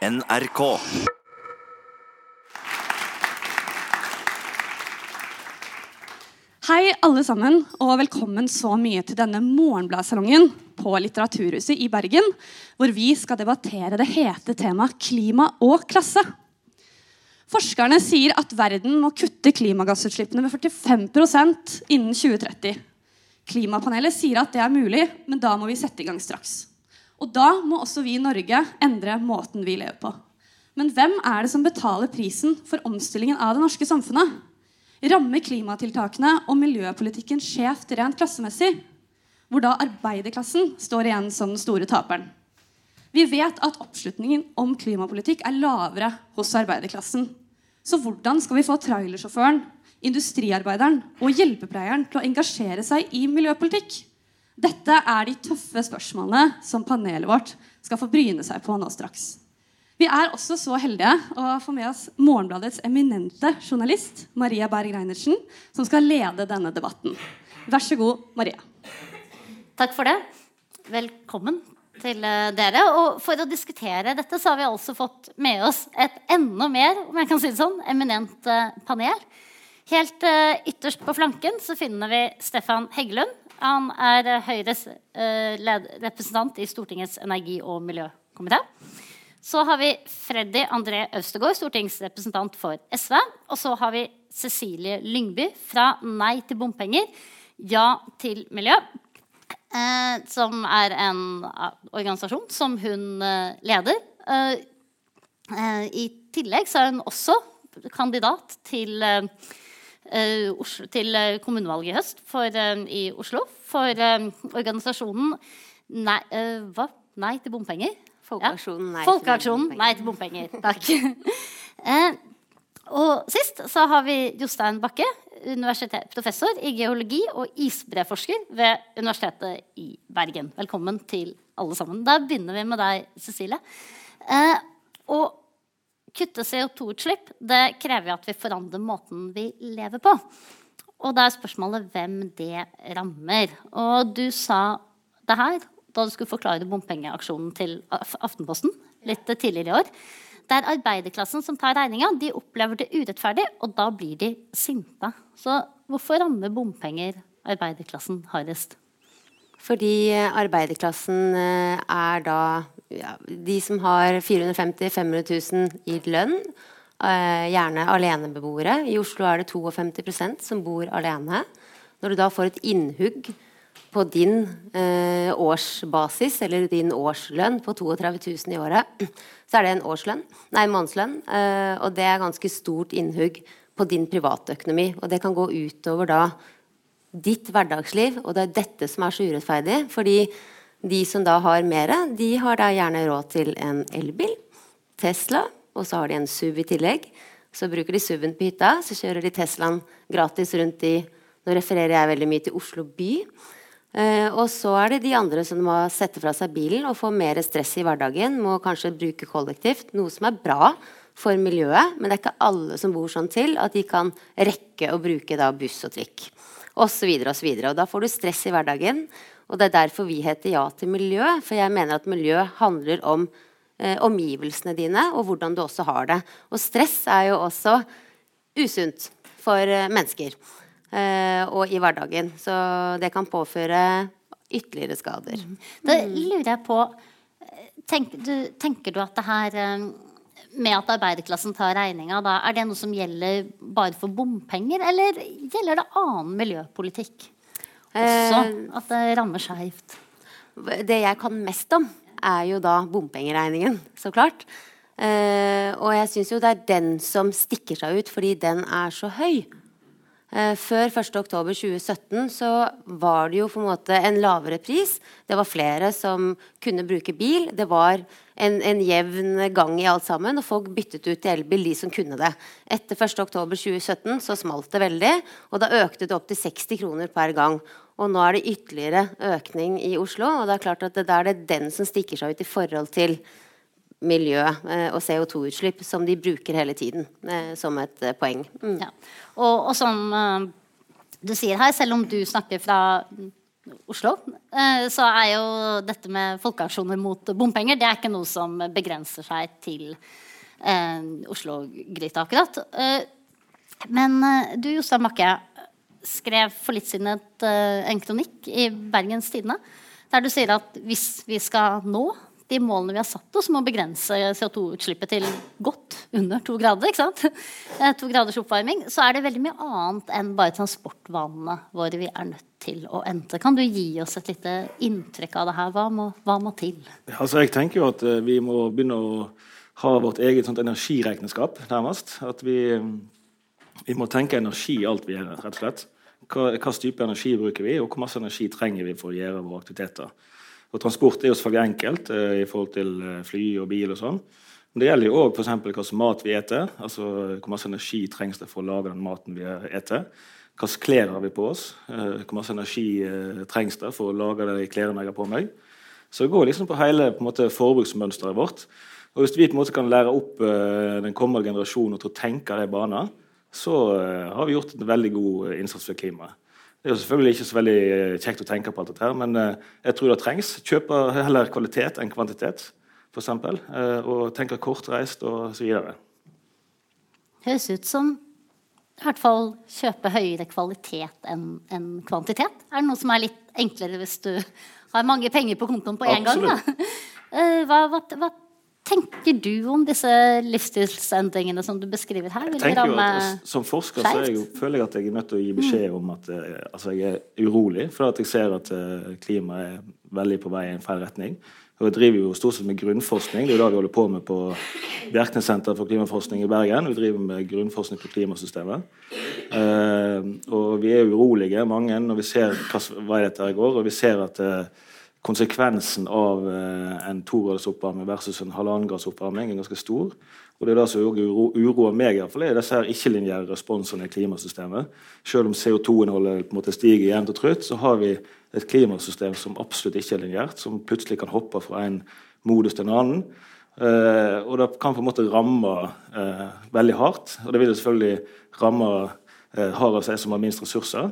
NRK. Hei, alle sammen, og velkommen så mye til denne morgenbladsalongen på Litteraturhuset i Bergen, hvor vi skal debattere det hete temaet klima og klasse. Forskerne sier at verden må kutte klimagassutslippene med 45% innen 2030. Klimapanelet sier at det er mulig, men da må vi sette i gang straks. Og da må også vi i Norge endre måten vi lever på. Men hvem er det som betaler prisen for omstillingen av det norske samfunnet? Rammer klimatiltakene og miljøpolitikken skjevt rent klassemessig? Hvor da arbeiderklassen står igjen som den store taperen. Vi vet at oppslutningen om klimapolitikk er lavere hos arbeiderklassen. Så hvordan skal vi få trailersjåføren, industriarbeideren og hjelpepleieren til å engasjere seg i miljøpolitikk? Dette er de tøffe spørsmålene som panelet vårt skal få bryne seg på nå straks. Vi er også så heldige å få med oss Morgenbladets eminente journalist Maria Berg Reinertsen, som skal lede denne debatten. Vær så god, Maria. Takk for det. Velkommen til eh, dere. Og for å diskutere dette så har vi altså fått med oss et enda mer om jeg kan si det sånn, eminent eh, panel. Helt uh, ytterst på flanken så finner vi Stefan Heggelund. Han er uh, Høyres uh, representant i Stortingets energi- og miljøkomité. Så har vi Freddy André Øvstegård, stortingsrepresentant for SV. Og så har vi Cecilie Lyngby fra Nei til bompenger, ja til miljø. som er en organisasjon som hun leder. I tillegg så er hun også kandidat til Oslo, til uh, kommunevalget i høst for, uh, i Oslo for organisasjonen Nei, hva? Nei til bompenger. Folkeaksjonen Nei, Folkeaksjonen Nei til bompenger. Takk. og sist så har vi Jostein Bakke, professor i geologi og isbreforsker ved Universitetet i Bergen. Velkommen til alle sammen. Da begynner vi med deg, Cecilie. og kutte CO2-utslipp det krever at vi forandrer måten vi lever på. Og da er spørsmålet hvem det rammer. Og du sa det her da du skulle forklare bompengeaksjonen til Aftenposten litt tidligere i år. Det er arbeiderklassen som tar regninga. De opplever det urettferdig, og da blir de sinte. Så hvorfor rammer bompenger arbeiderklassen hardest? Fordi arbeiderklassen er da ja, de som har 450 500 000 i lønn, eh, gjerne alenebeboere. I Oslo er det 52% som bor alene. Når du da får et innhugg på din eh, årsbasis, eller din årslønn på 32 000 i året, så er det en årslønn, nei, månedslønn. Eh, og det er ganske stort innhugg på din privatøkonomi. Og det kan gå utover da ditt hverdagsliv, og det er dette som er så urettferdig. fordi de som da har mer, de har da gjerne råd til en elbil, Tesla, og så har de en SUV i tillegg. Så bruker de SUV-en på hytta, så kjører de Teslaen gratis rundt i Nå refererer jeg veldig mye til Oslo by. Uh, og så er det de andre som må sette fra seg bilen og få mer stress i hverdagen. Må kanskje bruke kollektivt, noe som er bra for miljøet. Men det er ikke alle som bor sånn til at de kan rekke å bruke da buss og trikk. Og så videre og så videre. Og da får du stress i hverdagen. Og det er derfor vi heter Ja til miljø. For jeg mener at miljø handler om eh, omgivelsene dine, og hvordan du også har det. Og stress er jo også usunt for eh, mennesker eh, og i hverdagen. Så det kan påføre ytterligere skader. Mm. Da lurer jeg på tenker du, tenker du at det her eh, med at arbeiderklassen tar regninga, er det noe som gjelder bare for bompenger, eller gjelder det annen miljøpolitikk? Også eh, at det rammer skeivt? Det jeg kan mest om, er jo da bompengeregningen, så klart. Uh, og jeg syns jo det er den som stikker seg ut, fordi den er så høy. Uh, før 1.10.2017 så var det jo på en måte en lavere pris. Det var flere som kunne bruke bil. Det var en, en jevn gang i alt sammen, og folk byttet ut til elbil, de som kunne det. Etter 1.10.2017 så smalt det veldig, og da økte det opp til 60 kroner per gang. Og nå er det ytterligere økning i Oslo. Og det er klart at da er det den som stikker seg ut i forhold til miljø eh, og CO2-utslipp, som de bruker hele tiden eh, som et eh, poeng. Mm. Ja. Og, og, som du sier her, selv om du snakker fra Oslo, så er jo dette med folkeaksjoner mot bompenger det er ikke noe som begrenser seg til eh, Oslo-gryta, akkurat. Men du, Jostein Bakke, skrev for litt siden et, eh, en kronikk i Bergens Tidende der du sier at hvis vi skal nå de målene vi har satt oss må begrense CO2-utslippet til godt under to grader, ikke sant? Eh, to graders oppvarming, så er det veldig mye annet enn bare transportvanene våre vi er nødt til å endre. Kan du gi oss et lite inntrykk av det her? Hva må, hva må til? Altså, jeg tenker jo at uh, vi må begynne å ha vårt eget energiregnskap, nærmest. At vi, vi må tenke energi i alt vi gjør, rett og slett. Hva, hva type energi bruker vi, og hvor masse energi trenger vi for å gjøre våre aktiviteter. Og Transport er jo selvfølgelig enkelt eh, i forhold til eh, fly og bil og sånn. Men det gjelder jo òg hva hvilken mat vi eter. altså Hvor masse energi trengs det for å lage den maten vi eter. Hvilke klær har vi på oss? Eh, hvor masse energi eh, trengs det for å lage de klærne jeg har på meg? Så det går liksom på hele på måte, forbruksmønsteret vårt. Og Hvis vi på en måte kan lære opp den kommende generasjonen til å tenke de baner, så eh, har vi gjort en veldig god innsats for klimaet. Det er jo selvfølgelig ikke så veldig eh, kjekt å tenke på alt dette, her, men eh, jeg tror det trengs. Kjøpe heller kvalitet enn kvantitet, f.eks. Eh, og tenke kortreist og så videre. Høres ut som i hvert fall kjøpe høyere kvalitet enn en kvantitet. Er det noe som er litt enklere hvis du har mange penger på kontoen på én gang? Hva, hva, hva tenker du om disse livsstilsendringene som du beskriver her? jeg tenker jo at Som forsker så jeg, føler jeg at jeg er nødt til å gi beskjed om at uh, altså jeg er urolig, for at jeg ser at uh, klimaet er veldig på vei i en feil retning. Og Jeg driver jo stort sett med grunnforskning. Det er jo det vi holder på med på Bjerknessenteret for klimaforskning i Bergen. Vi driver med grunnforskning på klimasystemet. Uh, og vi er urolige, mange, når vi ser hva er dette går, og vi ser at konsekvensen av eh, en tograders oppvarming versus en halvannen oppvarming er ganske stor. Og Det er det som uro, uroer meg, i hvert fall, er disse her ikke-linjære responsene i klimasystemet. Selv om CO2-innholdet på en måte stiger jevnt og trutt, så har vi et klimasystem som absolutt ikke er lineært, som plutselig kan hoppe fra en modus til en annen. Eh, og det kan på en måte ramme eh, veldig hardt. Og det vil selvfølgelig ramme eh, hardest de som har minst ressurser.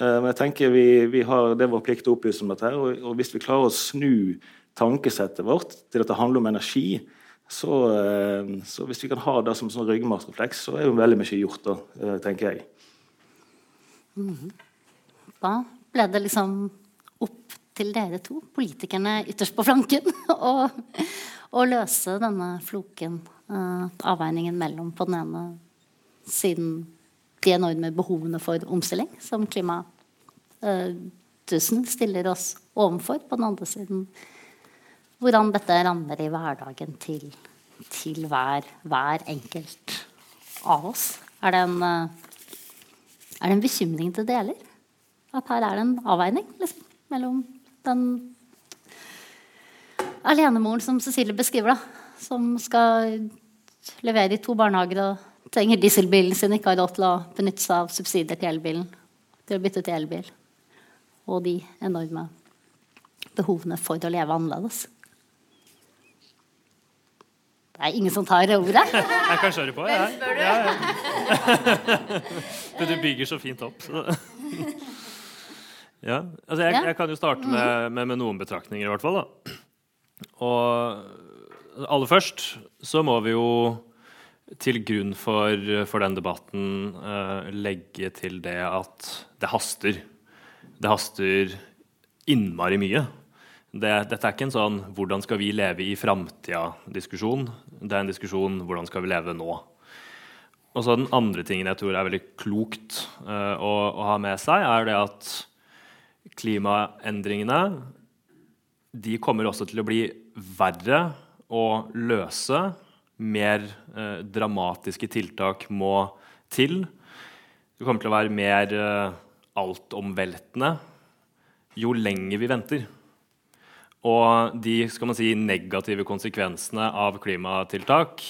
Eh, men jeg tenker vi, vi har, Det er vår plikt å opplyse om dette. Og, og hvis vi klarer å snu tankesettet vårt til at det handler om energi, så, eh, så hvis vi kan ha det som sånn ryggmargsrefleks, så er jo veldig mye gjort, da, eh, tenker jeg. Mm. Da ble det liksom opp til dere to, politikerne ytterst på flanken, å løse denne floken, avveiningen mellom på den ene siden de enorme behovene for omstilling som klimatusen stiller oss overfor. På den andre siden hvordan dette rammer i hverdagen til, til hver, hver, enkelt av oss. Er det, en, er det en bekymring det deler? At her er det en avveining liksom, mellom den alenemoren som Cecilie beskriver, da, som skal levere i to barnehager og trenger dieselbilen sin, ikke har råd til å benytte seg av subsidier til elbilen, til å bytte til elbil. Og de enorme behovene for å leve annerledes. Det er ingen som tar ordet. Jeg kan kjøre på, jeg. Ja, ja. du bygger så fint opp. ja, altså jeg, jeg, kan jo starte med, med, med, noen betraktninger, i hvert fall. Da. Og aller først så må vi jo til grunn for, for den debatten uh, legge til det at det haster. Det haster innmari mye. Det, dette er ikke en sånn 'hvordan skal vi leve i framtida'-diskusjon. Det er en diskusjon 'hvordan skal vi leve nå'. Og så Den andre tingen jeg tror er veldig klokt uh, å, å, ha med seg, er det at klimaendringene de kommer også til å bli verre å løse mer eh, dramatiske tiltak må til. Det kommer til å være mer eh, altomveltende jo lenger vi venter. Og de skal man si, negative konsekvensene av klimatiltak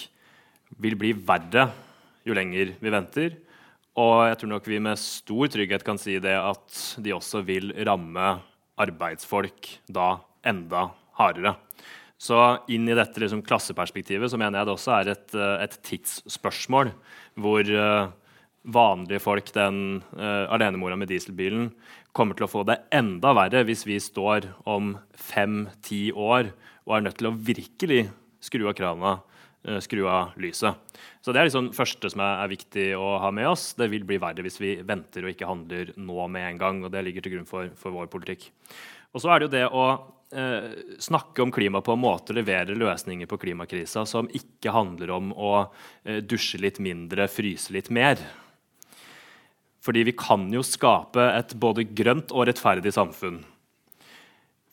vil bli verre jo lenger vi venter. Og jeg tror nok vi med stor trygghet kan si det at de også vil ramme arbeidsfolk da enda hardere. Så inn i dette liksom, klasseperspektivet så mener jeg det også er et, eh, et tidsspørsmål hvor uh, vanlige folk, den uh, alenemora med dieselbilen, kommer til å få det enda verre hvis vi står om fem-ti år og er nødt til å virkelig skru av krana, uh, skru av lyset. Så Det er liksom første som er, er, viktig å ha med oss. Det vil bli verre hvis vi venter og ikke handler nå med en gang. og Det ligger til grunn for, for vår politikk. Og så er det jo det å eh, snakke om klima på en måte, levere løsninger på klimakrisa som ikke handler om å eh, dusje litt mindre, fryse litt mer. Fordi vi kan jo skape et både grønt og rettferdig samfunn.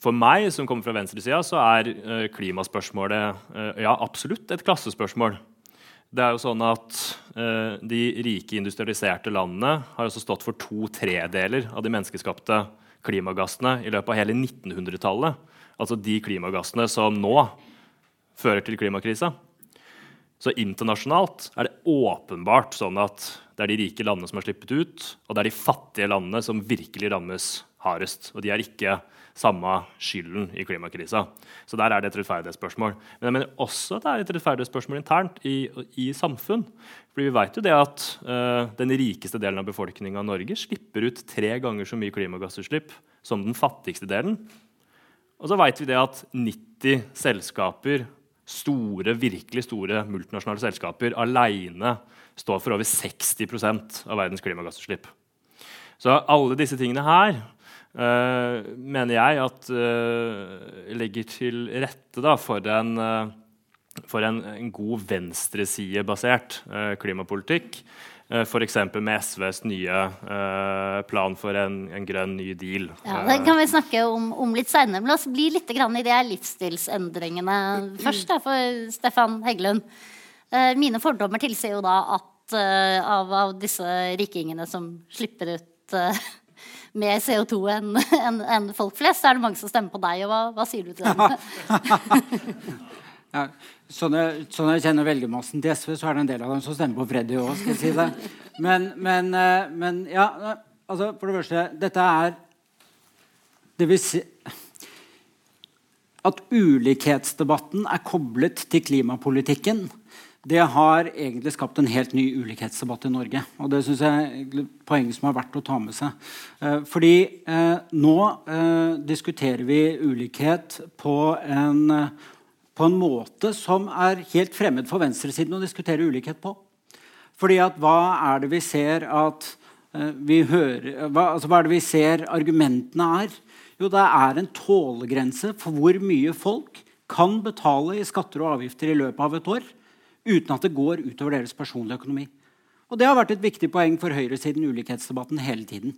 For meg som kommer fra venstresida, så er eh, klimaspørsmålet eh, ja, absolutt et klassespørsmål. Det er jo sånn at eh, De rike industrialiserte landene har også stått for to tredeler av de menneskeskapte klimagassene i løpet av hele 1900-tallet. Altså de klimagassene som nå fører til klimakrisa. Så internasjonalt er det åpenbart sånn at det er de rike landene som har slippet ut, og det er de fattige landene som virkelig rammes hardest. Og de er ikke samme skylden i klimakrisa. Så der er det et rettferdighetsspørsmål. Men jeg mener også at det er et rettferdighetsspørsmål internt i, i samfunn. Fordi vi vet jo det at uh, den rikeste delen av befolkninga av Norge slipper ut tre ganger så mye klimagassutslipp som den fattigste delen. Og så vet vi det at 90 selskaper store, virkelig store multinasjonale selskaper alene står for over 60% av verdens klimagassutslipp. Så alle disse tingene her mener jeg at uh, legger til rette da, for en, uh, for en, en god venstresidebasert klimapolitikk. F.eks. med SVs nye plan for en, en, grønn ny deal. Ja, Det kan vi snakke om, om litt seinere. Men la oss bli litt i de livsstilsendringene først, da, for Stefan Heggelund. Mine fordommer tilsier jo da at av, av, disse rikingene som slipper ut mer CO2 enn en, en folk flest, så er det mange som stemmer på deg. og Hva, hva sier du til dem? ja, sånn, sånn jeg kjenner velgermassen til SV, så er det en del av dem som stemmer på Freddy òg. Si men, men, uh, men, ja, altså For det første, dette er Det vil si At ulikhetsdebatten er koblet til klimapolitikken det har egentlig skapt en helt ny ulikhetsdebatt i Norge. Og det synes jeg er poeng som er verdt å ta med seg. Eh, fordi eh, nå eh, diskuterer vi ulikhet på en, på en, måte som er helt fremmed for venstresiden å diskutere ulikhet på. Fordi at hva er det vi ser at vi hører hva, altså hva er det vi ser argumentene er? Jo, det er en tålegrense for hvor mye folk kan betale i skatter og avgifter i løpet av et år uten at det går utover deres personlige økonomi. Og Det har vært et viktig poeng for høyresiden i ulikhetsdebatten hele tiden.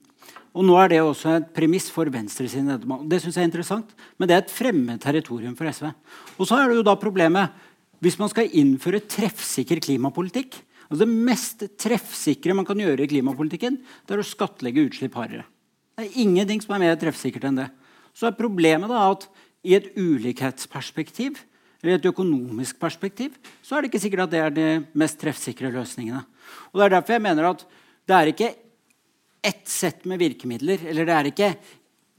Og Nå er det også et premiss for venstresiden. Det synes jeg er interessant, men det er et fremmed territorium for SV. Og så er det jo da problemet hvis man skal innføre treffsikker klimapolitikk. Altså det mest treffsikre man kan gjøre i klimapolitikken, det er å skattlegge utslipp hardere. Det er ingenting som er mer treffsikkert enn det. Så er problemet da at i et ulikhetsperspektiv eller i et økonomisk perspektiv, så er det ikke sikkert at det er de mest treffsikre løsningene. Og Det er derfor jeg mener at det er ikke ett sett med virkemidler, eller det er ikke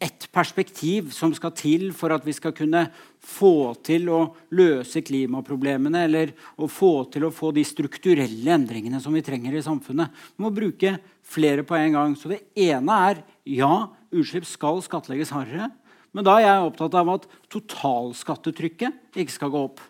ett perspektiv som skal til for at vi skal kunne få til å løse klimaproblemene eller å få til å få de strukturelle endringene som vi trenger i samfunnet. Vi må bruke flere på en gang. Så det ene er ja, utslipp skal skattlegges hardere. Men da er jeg opptatt av at totalskattetrykket ikke skal gå opp.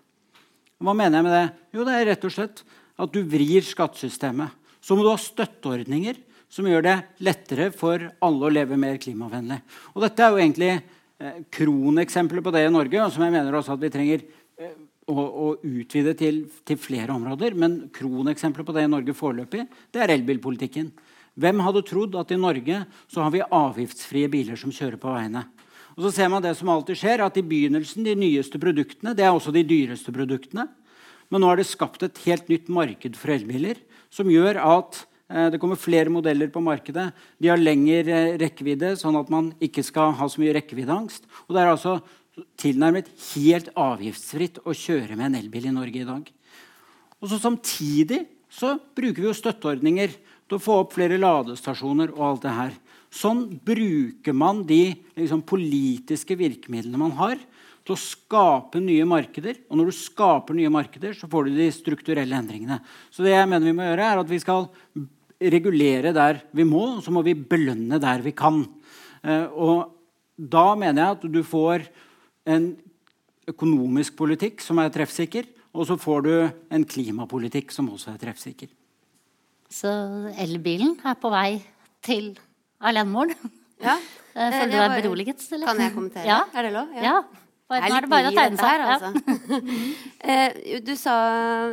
Hva mener jeg med det? Jo, det er rett og slett at du vrir skattesystemet. Så må du ha støtteordninger som gjør det lettere for alle å leve mer klimavennlig. Og dette er jo egentlig eh, kroneksempler på det i Norge, og som jeg mener også at vi trenger eh, å, å, utvide til, til, flere områder. Men kroneksempler på det i Norge foreløpig, det er elbilpolitikken. Hvem hadde trodd at i Norge så har vi avgiftsfrie biler som kjører på veiene? Og så ser man det som alltid skjer, at i begynnelsen de nyeste produktene det er også de dyreste produktene. Men nå er det skapt et helt nytt marked for elbiler som gjør at eh, det kommer flere modeller på markedet. De har lengre eh, rekkevidde, sånn at man ikke skal ha så mye rekkeviddeangst. Og det er altså tilnærmet helt avgiftsfritt å kjøre med en elbil i Norge i dag. Og så Samtidig så bruker vi jo støtteordninger til å få opp flere ladestasjoner og alt det her. Sånn bruker man de liksom, politiske virkemidlene man har, til å skape nye markeder. Og når du skaper nye markeder, så får du de strukturelle endringene. Så det jeg mener vi må gjøre, er at vi skal regulere der vi må, og så må vi belønne der vi kan. Eh, og da mener jeg at du får en økonomisk politikk som er treffsikker, og så får du en klimapolitikk som også er treffsikker. Så elbilen er på vei til alenemoren? Ja. Eh, føler du deg beroliget? Eller? Kan jeg kommentere? Ja. Er det lov? Ja. Bare, nå er det bare å tegne seg. Altså. eh, du sa,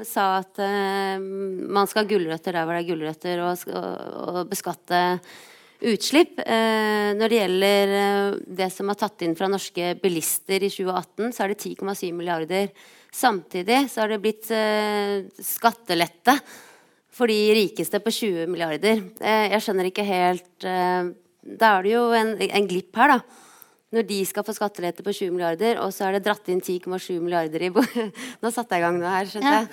sa at uh, man skal ha gulrøtter der hvor det er gulrøtter, og, og, beskatte utslipp. Uh, når det gjelder uh, det som er tatt inn fra norske bilister i 2018, så er det 10,7 milliarder. Samtidig så har det blitt eh, skattelette for de rikeste på 20 milliarder. Eh, jeg skjønner ikke helt eh, Da er det jo en, en glipp her, da når de skal få skattelette på 20 milliarder, og så er det dratt inn 10,7 milliarder i Nå satte jeg i gang noe her, skjønte jeg.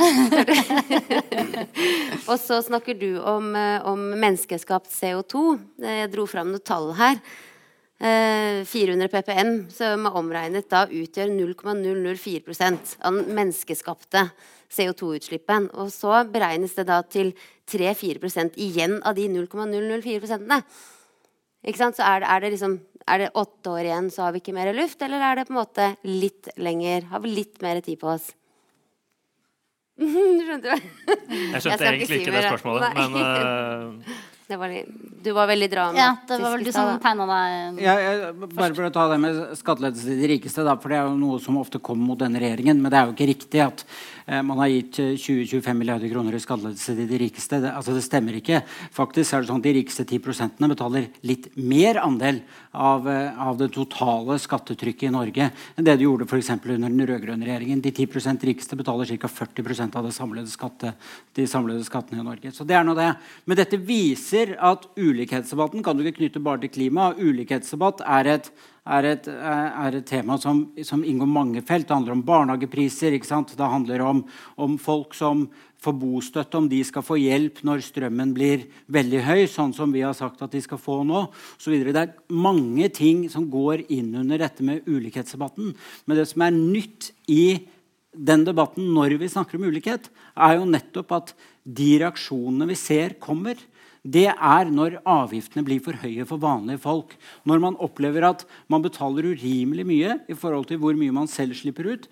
og så snakker du om, eh, om menneskeskapt CO2. Jeg dro fram noen tall her. 400 eh, ppm, som er omregnet da utgjør 0,004 av den menneskeskapte CO2-utslippen. Og så beregnes det da til 3-4% igjen av de 0,004% ikke sant? Så er det, er det, liksom Er det åtte år igjen, så har vi ikke mer luft? Eller er det på en måte litt lenger? Har vi litt mer tid på oss? du skjønte det? Jeg skjønte jeg egentlig ikke det spørsmålet, men uh... var litt, du var veldig dramatisk. Ja, det var vel du som tegna deg ja, Bare for å ta det med skattelettelse til de rikeste, da, for det er jo noe som ofte kommer mot denne regjeringen. Men det er jo ikke riktig at Eh, man har gitt 20-25 eh, milliarder kroner i skattelettelse til de rikeste. Det, altså det stemmer ikke. Faktisk er det sånn at De rikeste 10% betaler litt mer andel av, eh, av, det totale skattetrykket i Norge enn det de gjorde for under den rød-grønne regjeringen. De 10% rikeste betaler ca. 40% av samlede skatte, de samlede skattene i Norge. Så det er noe det. Men dette viser at ulikhetsdebatten kan du ikke knytte bare til klima. Ulikhetsdebatt er et er et, er et tema som, som, inngår mange felt. Det handler om barnehagepriser. Det handler om, om, folk som får bostøtte, om de skal få hjelp når strømmen blir veldig høy, sånn som vi har sagt at de skal få nå. Videre. det er mange ting som går inn under dette med ulikhetsdebatten. Men det som er nytt i den debatten når vi snakker om ulikhet, er jo nettopp at de reaksjonene vi ser, kommer det er når avgiftene blir for høye for vanlige folk. Når man opplever at man betaler urimelig mye i forhold til hvor mye man selv slipper ut.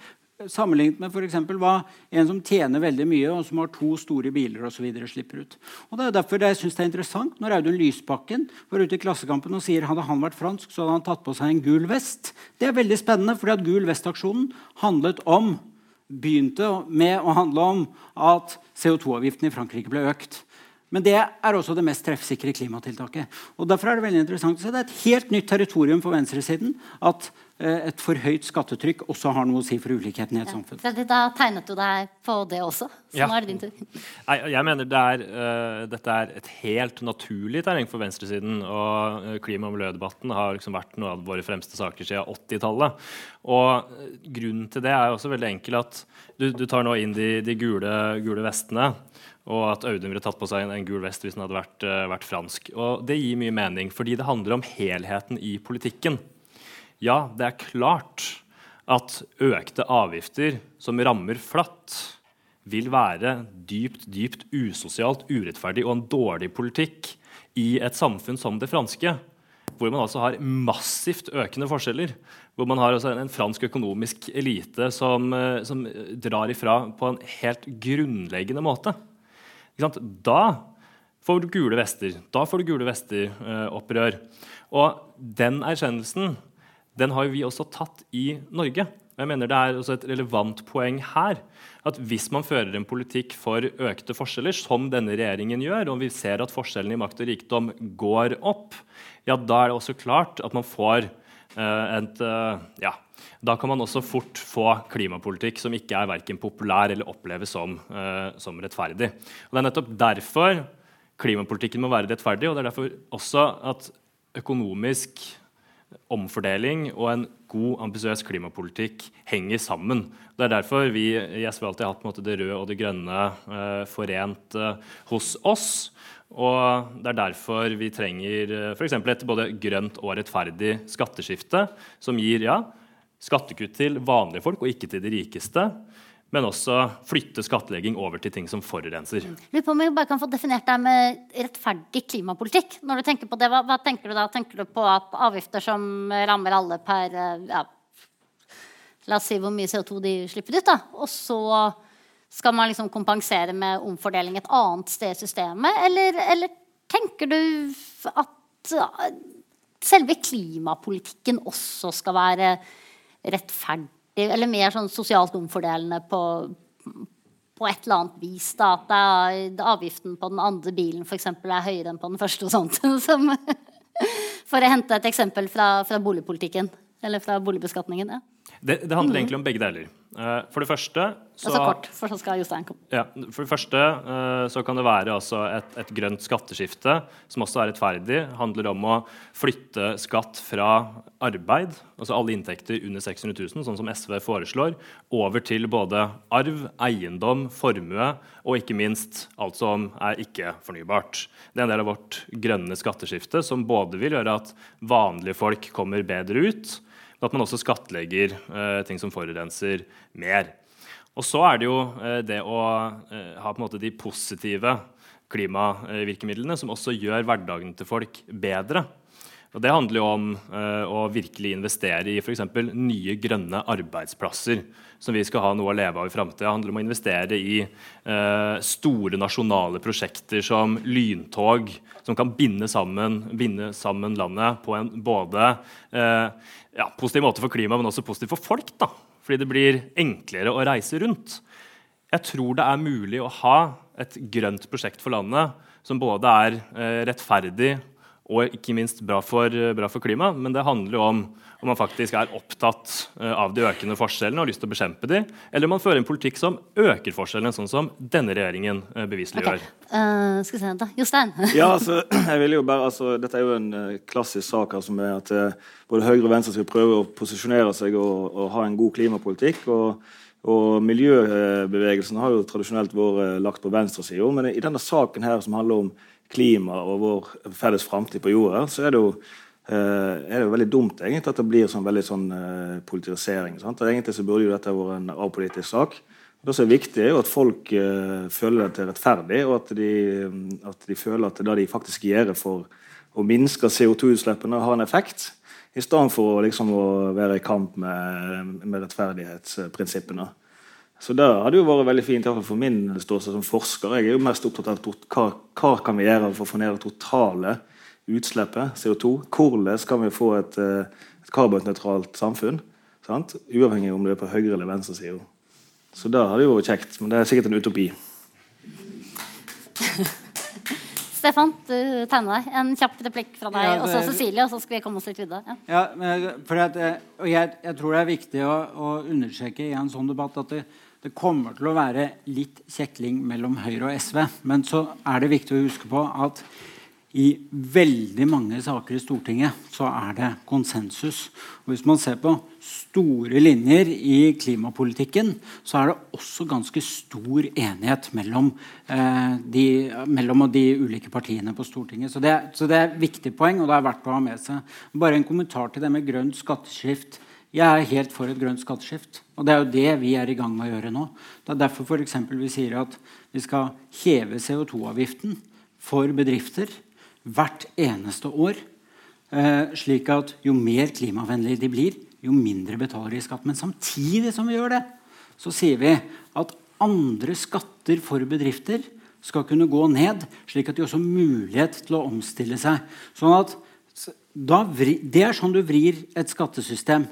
Sammenlignet med for hva en som tjener veldig mye og som har to store biler og så videre, slipper ut. Og Det er derfor jeg synes det er interessant når Audun Lysbakken var ute i Klassekampen og sier hadde han vært fransk, så hadde han tatt på seg en gul vest. Det er veldig spennende, fordi at Gul vest-aksjonen handlet om begynte med å handle om at CO2-avgiften i Frankrike ble økt. Men det er også det mest treffsikre klimatiltaket. Og derfor er Det veldig interessant å se. Det er et helt nytt territorium for venstresiden at eh, et for høyt skattetrykk også har noe å si for ulikheten i et ja. samfunn. Da tegnet du deg på det også. Så ja. nå er det din tur. Jeg, jeg mener det er, uh, dette er et helt naturlig terreng for venstresiden. Og uh, klima- og miljødebatten har liksom vært noe av våre fremste saker siden 80-tallet. Og grunnen til det er også veldig enkel at du, du tar nå inn de, de gule, gule vestene og at Audun ville tatt på seg en, en gul vest hvis han hadde vært, uh, vært, fransk. Og Det gir mye mening, fordi det handler om helheten i politikken. Ja, det er klart at økte avgifter som rammer flatt, vil være dypt, dypt usosialt, urettferdig og en dårlig politikk i et samfunn som det franske, hvor man altså har massivt økende forskjeller. Hvor man har altså en fransk økonomisk elite som, eh, som drar ifra på en helt grunnleggende måte. Da får du gule vester. Da får du gule vester-opprør. og den erkjennelsen den har vi også tatt i Norge. Jeg mener Det er også et relevant poeng her at hvis man fører en politikk for økte forskjeller, som denne regjeringen gjør, og vi ser at forskjellene i makt og rikdom går opp, ja, da er det også klart at man får uh, et uh, ja, da kan man også fort få klimapolitikk som ikke er verken populær eller oppleves som, uh, som rettferdig. Og Det er nettopp derfor klimapolitikken må være rettferdig, og det er derfor også at økonomisk omfordeling og en god, ambisiøs klimapolitikk henger sammen. Det er derfor vi i SV alltid har hatt det røde og det grønne uh, forent uh, hos oss. Og det er derfor vi trenger uh, f.eks. et både grønt og rettferdig skatteskifte, som gir ja, skattekutt til vanlige folk og ikke til de rikeste. men også flytte skattlegging over til ting som forurenser. Lurer på om vi bare kan få definert det med rettferdig klimapolitikk. Når du tenker på det, hva, hva tenker du da? Tenker du på avgifter som rammer alle per ja, La oss si hvor mye CO2 de slipper ut, da. Og så skal man liksom kompensere med omfordeling et annet sted i systemet? Eller, eller tenker du at selve klimapolitikken også skal være rettferdig? eller mer sånn sosialt omfordelende på, på et eller annet vis. Da, at er, avgiften på den andre bilen for eksempel, er høyere enn på den første. og sånt. Som, for å hente et eksempel fra, fra boligpolitikken. Eller fra boligbeskatningen. Ja. Det, det handler mm. egentlig om begge deler. Uh, for det første så, altså kort, for så skal Jostein komme. Ja, for det første uh, så kan det være altså et, et, grønt skatteskifte som også er rettferdig. handler om å flytte skatt fra arbeid, altså alle inntekter under 600 000, sånn som SV foreslår, over til både arv, eiendom, formue og ikke minst alt som er ikke-fornybart. Det er en del av vårt grønne skatteskifte som både vil gjøre at vanlige folk kommer bedre ut, men at man også skattlegger eh, ting som forurenser, mer. Og så er det jo eh, det å eh, ha de positive klimavirkemidlene som også gjør hverdagen til folk bedre. Og Det handler jo om å virkelig investere i f.eks. nye grønne arbeidsplasser som vi skal ha noe å leve av i framtida. Det handler om å investere i store nasjonale prosjekter som lyntog, som kan binde sammen, binde sammen landet på en både ja, positiv måte for klimaet, men også positiv for folk. da. Fordi det blir enklere å reise rundt. Jeg tror det er mulig å ha et grønt prosjekt for landet som både er rettferdig og ikke minst bra for, bra for klimaet. Men det handler jo om om man faktisk er opptatt eh, av de økende forskjellene og har lyst til å bekjempe de, eller om man fører en politikk som øker forskjellene, sånn som denne regjeringen eh, beviselig okay. gjør. Uh, skal vi se da. Jostein? ja, altså, jeg vil jo bare, altså, Dette er jo en klassisk sak altså, som er at både høyre og venstre skal prøve å posisjonere seg og, og ha en god klimapolitikk. og og Miljøbevegelsen har jo tradisjonelt vært lagt på venstresida, men i denne saken her som handler om klima og vår felles framtid på jorda, så er det jo eh, er det veldig dumt egentlig at det blir sånn veldig sånn uh, politisering. Sant? Og Egentlig så burde jo dette vært en avpolitisk sak. Det som er viktig, er jo at folk uh, føler det til rettferdig, og at de, at de, føler at det de faktisk gjør for å minske CO2-utslippene, har en effekt. I stedet for liksom, å være i kamp med, med rettferdighetsprinsippene. Så det hadde jo vært veldig fint for min ståsted som forsker. Jeg er jo mest opptatt av hva, hva kan vi gjøre for å få ned det totale utslippet CO2. Hvordan kan vi få et, eh, et karbonnøytralt samfunn? Sant? Uavhengig om du er på høyre- eller venstresida. Så det hadde jo vært kjekt, men det er sikkert en utopi. Stefan, du tegner deg. En kjapp replikk fra deg, ja, og så Cecilie, og så skal vi komme oss litt videre. Ja. ja at, eh, og jeg, jeg, tror det er viktig å, å understreke i en sånn debatt at det, det kommer til å være litt kjekling mellom Høyre og SV. Men så er det viktig å huske på at i veldig mange saker i Stortinget så er det konsensus. Og hvis man ser på store linjer i klimapolitikken, så er det også ganske stor enighet mellom, eh, de, mellom de, ulike partiene på Stortinget. Så det, så det, er et viktig poeng, og det er verdt å ha med seg. Bare en kommentar til det med grønt skatteskift. Jeg er helt for et grønt skatteskift. Og det er jo det vi er i gang med å gjøre nå. Det er derfor for vi sier at vi skal heve CO2-avgiften for bedrifter hvert eneste år. Eh, slik at jo mer klimavennlige de blir, jo mindre betaler de i skatt. Men samtidig som vi gjør det, så sier vi at andre skatter for bedrifter skal kunne gå ned, slik at de også har mulighet til å omstille seg. Sånn at, da, det er sånn du vrir et skattesystem.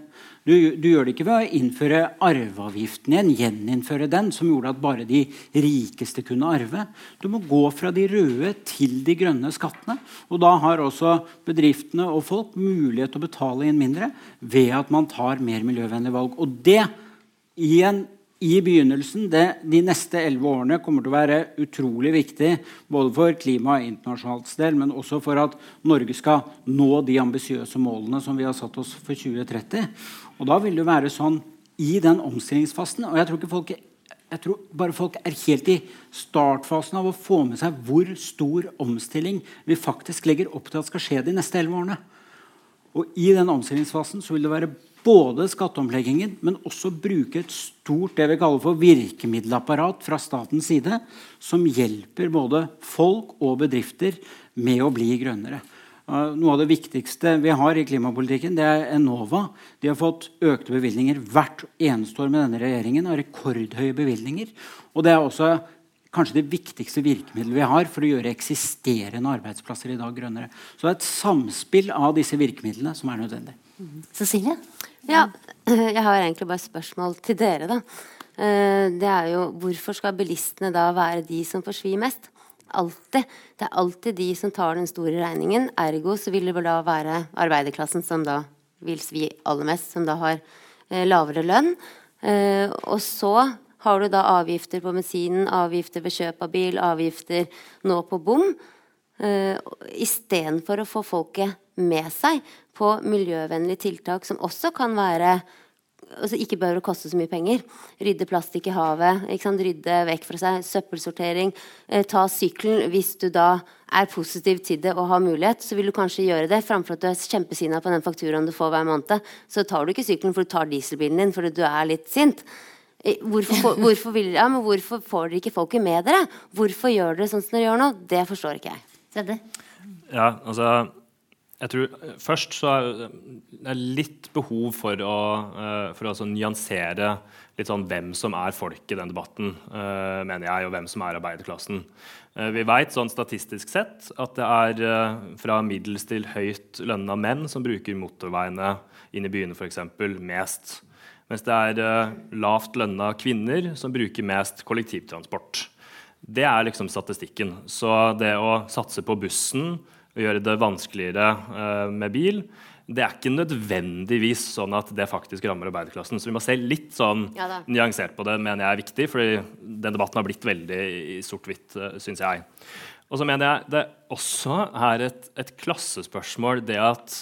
Du, du, gjør det ikke ved å innføre arveavgiften igjen, gjeninnføre den, som gjorde at bare de rikeste kunne arve. Du må gå fra de røde til de grønne skattene. Og da har også bedriftene og folk mulighet til å betale inn mindre ved at man tar mer miljøvennlige valg. Og det i en i begynnelsen, det, De neste elleve årene kommer til å være utrolig viktig både for klima internasjonalt del, men også for at Norge skal nå de ambisiøse målene som vi har satt oss for 2030. Og da vil det være sånn i den omstillingsfasen og jeg tror folk jeg tror bare folk er helt i startfasen av å få med seg hvor stor omstilling vi faktisk legger opp til at skal skje de neste elleve årene. Og i den omstillingsfasen så vil det være både skatteomleggingen, men også bruke et stort det vi kaller for virkemiddelapparat fra statens side, som hjelper både folk og bedrifter med å bli grønnere. Noe av det viktigste vi har i klimapolitikken, det er Enova. De har fått økte bevilgninger hvert eneste år med denne regjeringen. og rekordhøye bevilgninger. Og det er også kanskje det viktigste virkemidlet vi har for å gjøre eksisterende arbeidsplasser i dag grønnere. Så det er et samspill av disse virkemidlene som er nødvendig. Cecilie? Ja, jeg har egentlig bare spørsmål til dere, da. Eh, det er jo hvorfor skal bilistene da være de som får svi mest? Alltid. Det er alltid de som tar den store regningen. Ergo så vil det vel da være arbeiderklassen som da vil svi aller mest, som da har eh, lavere lønn. Eh, og så har du da avgifter på bensinen, avgifter ved kjøp av bil, avgifter nå på bom. Istedenfor å få folket med seg på miljøvennlige tiltak som også kan være altså ikke behøver å koste så mye penger. Rydde plastikk i havet, rydde vekk fra seg, søppelsortering. Eh, ta sykkelen hvis du da er positiv til det og har mulighet. Så vil du kanskje gjøre det framfor at du er kjempesinna på den fakturaen du får hver måned. Så tar du ikke sykkelen for du tar dieselbilen din fordi du er litt sint. Eh, hvorfor, hvorfor, vil, ja, hvorfor, får dere ikke folket med dere? Hvorfor gjør dere sånn som dere gjør nå? Det forstår ikke jeg. Tredje. Ja, altså jeg tror eh, Først så er det litt behov for å, uh, for å altså nyansere litt sånn hvem som er folk i den debatten, uh, mener jeg, og hvem som er arbeiderklassen. Vi vet sånn statistisk sett at det er fra middels til høyt lønna menn som bruker motorveiene inn i byene f.eks. mest. Mens det er lavt lønna kvinner som bruker mest kollektivtransport. Det er liksom statistikken. Så det å satse på bussen og gjøre det vanskeligere uh, med bil, det er ikke nødvendigvis sånn at det faktisk rammer arbeiderklassen. Så vi må se litt sånn ja nyansert på det, mener jeg er viktig. fordi den debatten har blitt veldig i sort-hvitt, uh, syns jeg. Og så mener jeg det også er et, et klassespørsmål, det at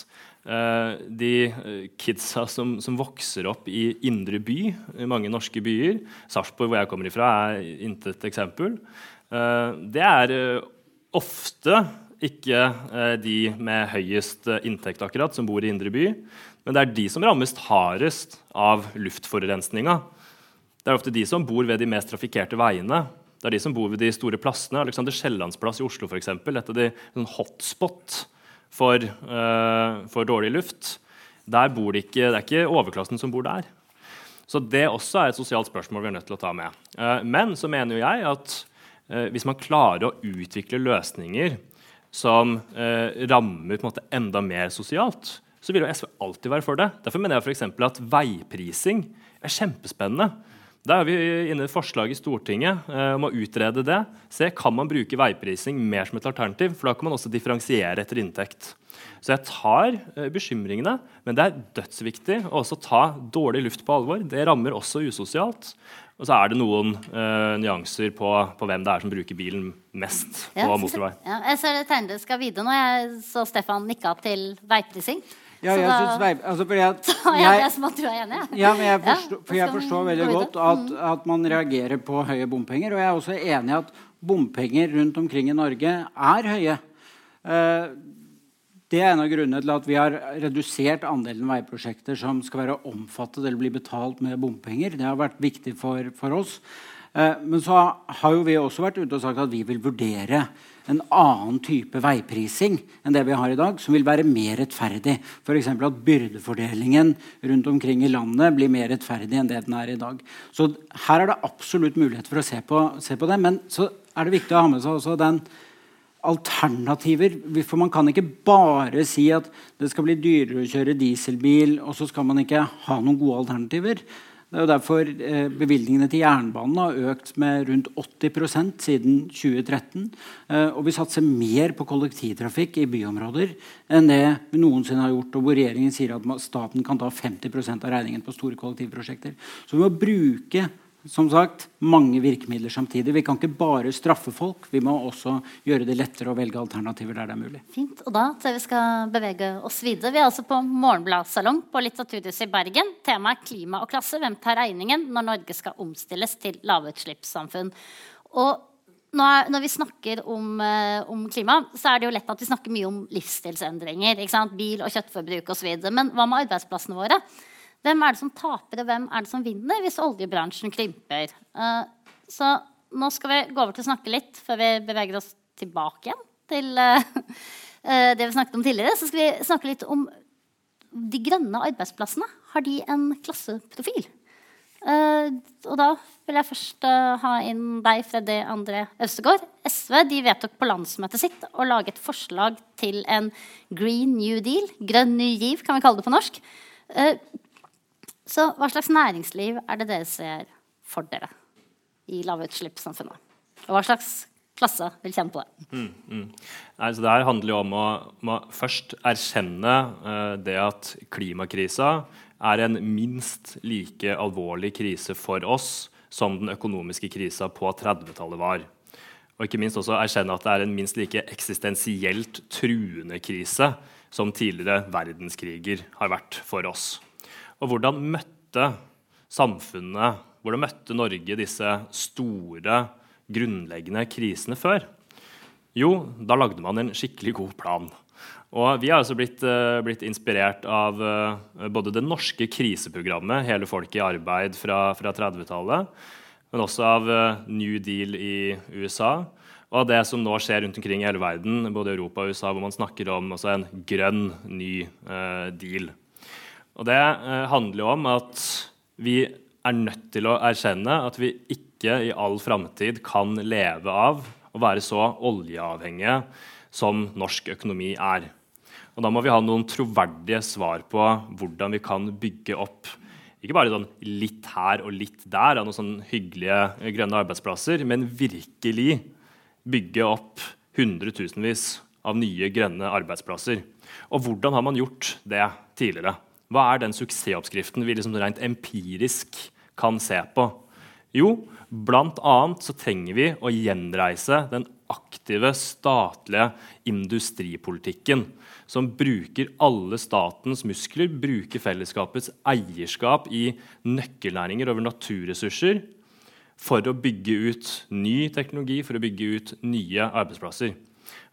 uh, de eh, kidsa som, som, vokser opp i indre by i mange norske byer Sarpsborg, hvor jeg kommer ifra, er intet eksempel. Uh, det er ofte ikke de med høyest inntekt akkurat som bor i indre by, men det er de som rammes hardest av luftforurensninga. Det er ofte de som bor ved de mest trafikkerte veiene. Det er de som bor ved de store plassene. Alexander Kiellands i Oslo, f.eks. Et av de sånn hotspot for, uh, for, dårlig luft. Der bor det ikke, det er ikke overklassen som bor der. Så det også er et sosialt spørsmål vi er nødt til å ta med. Uh, men så mener jo jeg at uh, hvis man klarer å utvikle løsninger som rammer på en måte enda mer sosialt, så vil jo SV alltid være for det. Derfor mener jeg for at veiprising er kjempespennende. Da er vi inne i et forslag i Stortinget eh, om å utrede det. Se, Kan man bruke veiprising mer som et alternativ? For da kan man også differensiere etter inntekt. Så jeg tar eh, bekymringene, men det er dødsviktig å også ta dårlig luft på alvor. Det rammer også usosialt. Og så er det noen uh, nyanser på, på, hvem det er som bruker bilen mest på ja, motorvei. Ja, jeg ser det tegnet skal videre nå. Jeg så Stefan nikka til veiprising. Ja, jeg da, synes veip, altså fordi at, jeg, jeg, som at du er enig. Ja, men jeg forstår, for jeg forstår veldig godt at, at, man reagerer på høye bompenger. Og jeg er også enig i at bompenger rundt omkring i Norge er høye. Uh, det er en av grunnene til at vi har redusert andelen veiprosjekter som skal være omfattet eller bli betalt med bompenger. Det har vært viktig for, for oss. Eh, men så har jo vi også vært ute og sagt at vi vil vurdere en annen type veiprising enn det vi har i dag, som vil være mer rettferdig. F.eks. at byrdefordelingen rundt omkring i landet blir mer rettferdig enn det den er i dag. Så her er det absolutt mulighet for å se på, se på det. Men så er det viktig å ha med seg også den alternativer. For man kan ikke bare si at det skal bli dyrere å kjøre dieselbil, og så skal man ikke ha noen gode alternativer. Det er jo derfor eh, bevilgningene til jernbanen har økt med rundt 80% siden 2013. Eh, og vi satser mer på kollektivtrafikk i byområder enn det vi noensinne har gjort. og hvor regjeringen sier at staten kan ta 50% av regningen på store kollektivprosjekter. Så vi må bruke som sagt, mange virkemidler samtidig. Vi kan ikke bare straffe folk, vi må også gjøre det lettere å velge alternativer der det er mulig. Fint, og da tror jeg vi skal bevege oss videre. Vi er altså på Morgenbladsalong på Litteraturhuset i Bergen. Temaet klima og klasse. Hvem tar regningen når Norge skal omstilles til lavutslippssamfunn? Og når vi snakker om, om, klima, så er det jo lett at vi snakker mye om livsstilsendringer. Bil- og kjøttforbruk osv. Men hva med arbeidsplassene våre? Hvem er det som taper, og hvem er det som vinner hvis oljebransjen krymper? så nå skal vi gå over til å snakke litt før vi beveger oss tilbake igjen til det vi snakket om tidligere. Så skal vi snakke litt om de grønne arbeidsplassene. Har de en klasseprofil? Og da vil jeg først ha inn deg, Freddy André Øvstegård. SV de vedtok på landsmøtet sitt å lage et forslag til en Green New Deal. Grønn ny giv, kan vi kalle det på norsk. Uh, så hva slags næringsliv er det dere ser for dere i lavutslippssamfunnet? Og hva slags klasse vil kjenne på det? Mm, mm. Nei, det her handler jo om å, om å først erkjenne det at klimakrisa er en minst like alvorlig krise for oss som den økonomiske krisa på 30-tallet var. Og ikke minst også erkjenne at det er en minst like eksistensielt truende krise som tidligere verdenskriger har vært for oss. Og hvordan møtte samfunnet, hvordan møtte Norge disse store, grunnleggende krisene før? Jo, da lagde man en skikkelig god plan. Og vi har altså blitt, uh, blitt inspirert av uh, både det norske kriseprogrammet 'Hele folket i arbeid' fra, fra 30-tallet, men også av uh, New Deal i USA. Og det som nå skjer rundt omkring i hele verden, både Europa og USA, hvor man snakker om en grønn, ny deal. Og det handler jo om at vi er nødt til å erkjenne at vi ikke i all framtid kan leve av å være så oljeavhengige som norsk økonomi er. Og da må vi ha noen troverdige svar på hvordan vi kan bygge opp ikke bare sånn litt her og litt der av noen sånn hyggelige grønne arbeidsplasser, men virkelig bygge opp hundretusenvis av nye grønne arbeidsplasser. Og hvordan har man gjort det tidligere? Hva er den suksessoppskriften vi liksom rent empirisk kan se på? Jo, bl.a. så trenger vi å gjenreise den aktive statlige industripolitikken som bruker alle statens muskler, bruker fellesskapets eierskap i nøkkelnæringer over naturressurser for å bygge ut ny teknologi, for å bygge ut nye arbeidsplasser.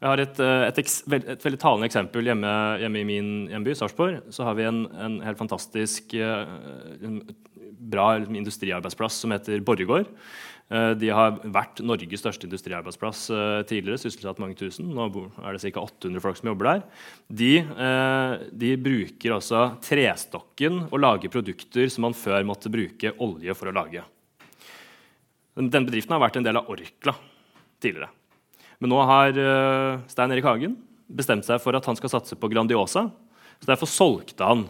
Jeg har et, eh, et, et, veldig talende eksempel hjemme, hjemme, i min hjemby, Sarpsborg. Så har vi en, en helt fantastisk en bra industriarbeidsplass som heter Borregaard. Eh, de har vært Norges største industriarbeidsplass eh, tidligere. sysselsatt mange tusen. Nå er det ca. 800 folk som jobber der. De, eh, de, bruker også trestokken og lager produkter som man før måtte bruke olje for å lage. Den bedriften har vært en del av Orkla tidligere. Men nå har Stein Erik Hagen bestemt seg for at han skal satse på Grandiosa. Så Derfor solgte han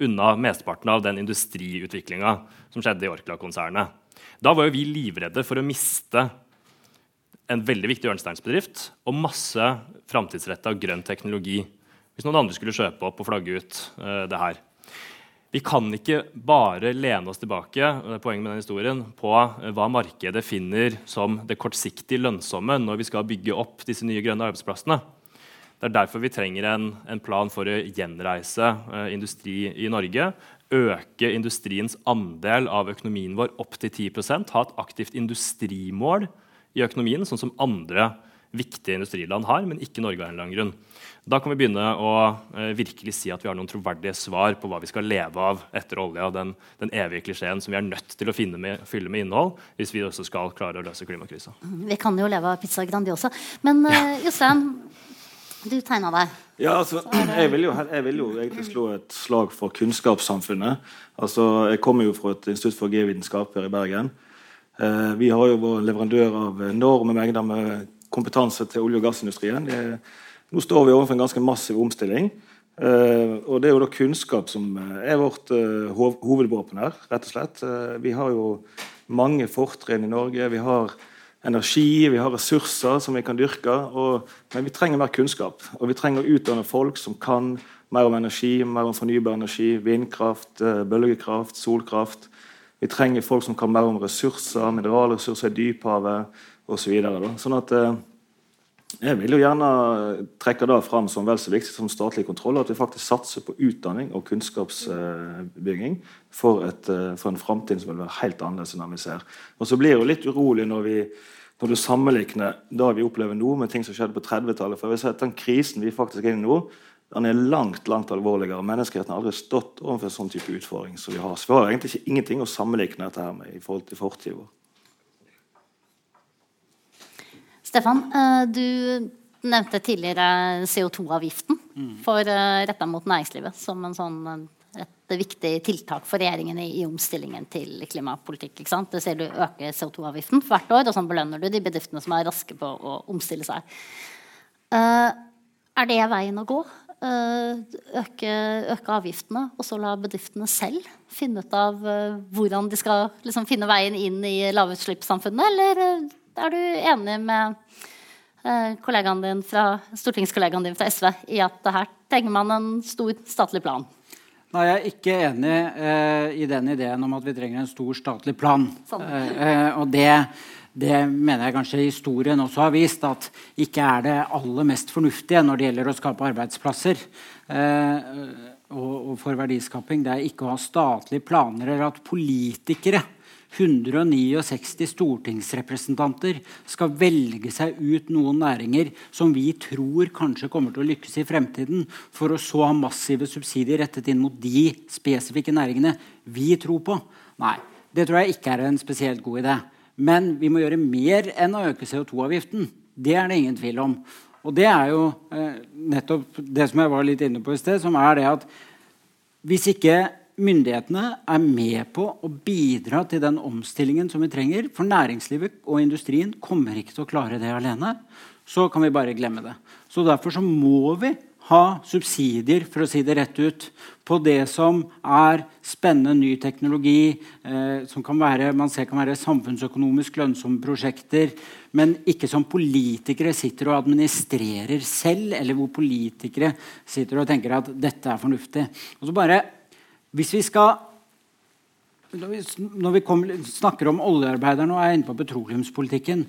unna mesteparten av den industriutviklinga som skjedde i Orkla-konsernet. Da var jo vi livredde for å miste en veldig viktig hjørnesteinsbedrift og masse framtidsretta grønn teknologi hvis noen andre skulle kjøpe opp og flagge ut uh, det her. Vi kan ikke bare lene oss tilbake poenget med den historien, på uh, hva markedet finner som det kortsiktig lønnsomme når vi skal bygge opp disse nye grønne arbeidsplassene. Det er derfor vi trenger en, en plan for å gjenreise uh, industri i Norge øke industriens andel av økonomien vår opp til 10% ha et aktivt industrimål i økonomien, sånn som andre viktige industriland har, men ikke Norge av en eller annen grunn. Da kan vi begynne å eh, virkelig si at vi har noen troverdige svar på hva vi skal leve av etter olja, den, den evige klisjeen som vi er nødt til å med, fylle med innhold hvis vi også skal klare å løse klimakrisa. Vi kan jo leve av pizza Grandiosa. Men eh, Jostein, du tegna deg. Ja, altså, jeg vil, jo, jeg vil, jo, egentlig slå et slag for kunnskapssamfunnet. Altså, Jeg kommer jo fra et institutt for geovitenskap her i Bergen. Eh, vi har jo vært leverandør av enorme mengder med kompetanse til olje- og gassindustrien. Det, nå står vi overfor en ganske massiv omstilling. Eh, og det er jo da kunnskap som er vårt eh, hovedvåpen her, rett og slett. Eh, vi har jo mange fortrinn i Norge. Vi har energi, vi har ressurser som vi kan dyrke. Og, men vi trenger mer kunnskap. Og vi trenger å utdanne folk som kan mer om energi, mer om fornybar energi, vindkraft, eh, bølgekraft, solkraft. Vi trenger folk som kan mer om ressurser, mineralressurser i dyphavet osv. Så videre, sånn at eh, jeg vil jo gjerne trekke det fram som vel så viktig som statlig kontroll, at vi faktisk satser på utdanning og kunnskapsbygging for, et, for en framtid som vil være helt annerledes enn vi ser. Og så blir jeg jo litt urolig når vi, når du sammenligner det vi opplever nå, med ting som skjedde på 30-tallet For jeg vil si at Den krisen vi faktisk er inne i nå, den er langt langt alvorligere. Menneskeheten har aldri stått overfor en sånn type utfordring som vi har. Så vi har egentlig ikke ingenting å sammenligne dette her med i forhold til fortida. Stefan, eh, du nevnte tidligere CO2-avgiften mm. for uh, retta mot næringslivet som en sånn et viktig tiltak for regjeringen i, i omstillingen til klimapolitikk. Det ser du øker CO2-avgiften hvert år, og sånn belønner du de bedriftene som er raske på å omstille seg. Uh, er det veien å gå? Uh, øke, øke, avgiftene, og så la bedriftene selv finne ut av uh, hvordan de skal liksom, finne veien inn i lavutslippssamfunnet? Eller er du enig med kollegaen din fra, stortingskollegaen din fra SV i at her trenger man en stor statlig plan? Nei, Jeg er ikke enig eh, i den ideen om at vi trenger en stor statlig plan. Sånn. Eh, og det, det, mener jeg kanskje historien også har vist at ikke er det aller mest fornuftige når det gjelder å skape arbeidsplasser. Eh, og, og, for verdiskaping. Det er ikke å ha statlige planer eller at politikere 169 stortingsrepresentanter skal velge seg ut noen næringer som vi tror kanskje kommer til å lykkes i fremtiden, for å så ha massive subsidier rettet inn mot de spesifikke næringene vi tror på. Nei, det tror jeg ikke er en spesielt god idé. Men vi må gjøre mer enn å øke CO2-avgiften. Det er det ingen tvil om. Og det er jo eh, nettopp det som jeg var litt inne på i sted, som er det at hvis ikke myndighetene er med på å bidra til den omstillingen som vi trenger. For næringslivet og industrien kommer ikke til å klare det alene. Så kan vi bare glemme det. Så Derfor så må vi ha subsidier for å si det rett ut, på det som er spennende ny teknologi, eh, som være, man ser kan være samfunnsøkonomisk lønnsomme prosjekter, men ikke som politikere sitter og administrerer selv, eller hvor politikere sitter og tenker at dette er fornuftig. Og så bare hvis vi skal Når vi, kommer, snakker om oljearbeiderne og er inne på petroleumspolitikken,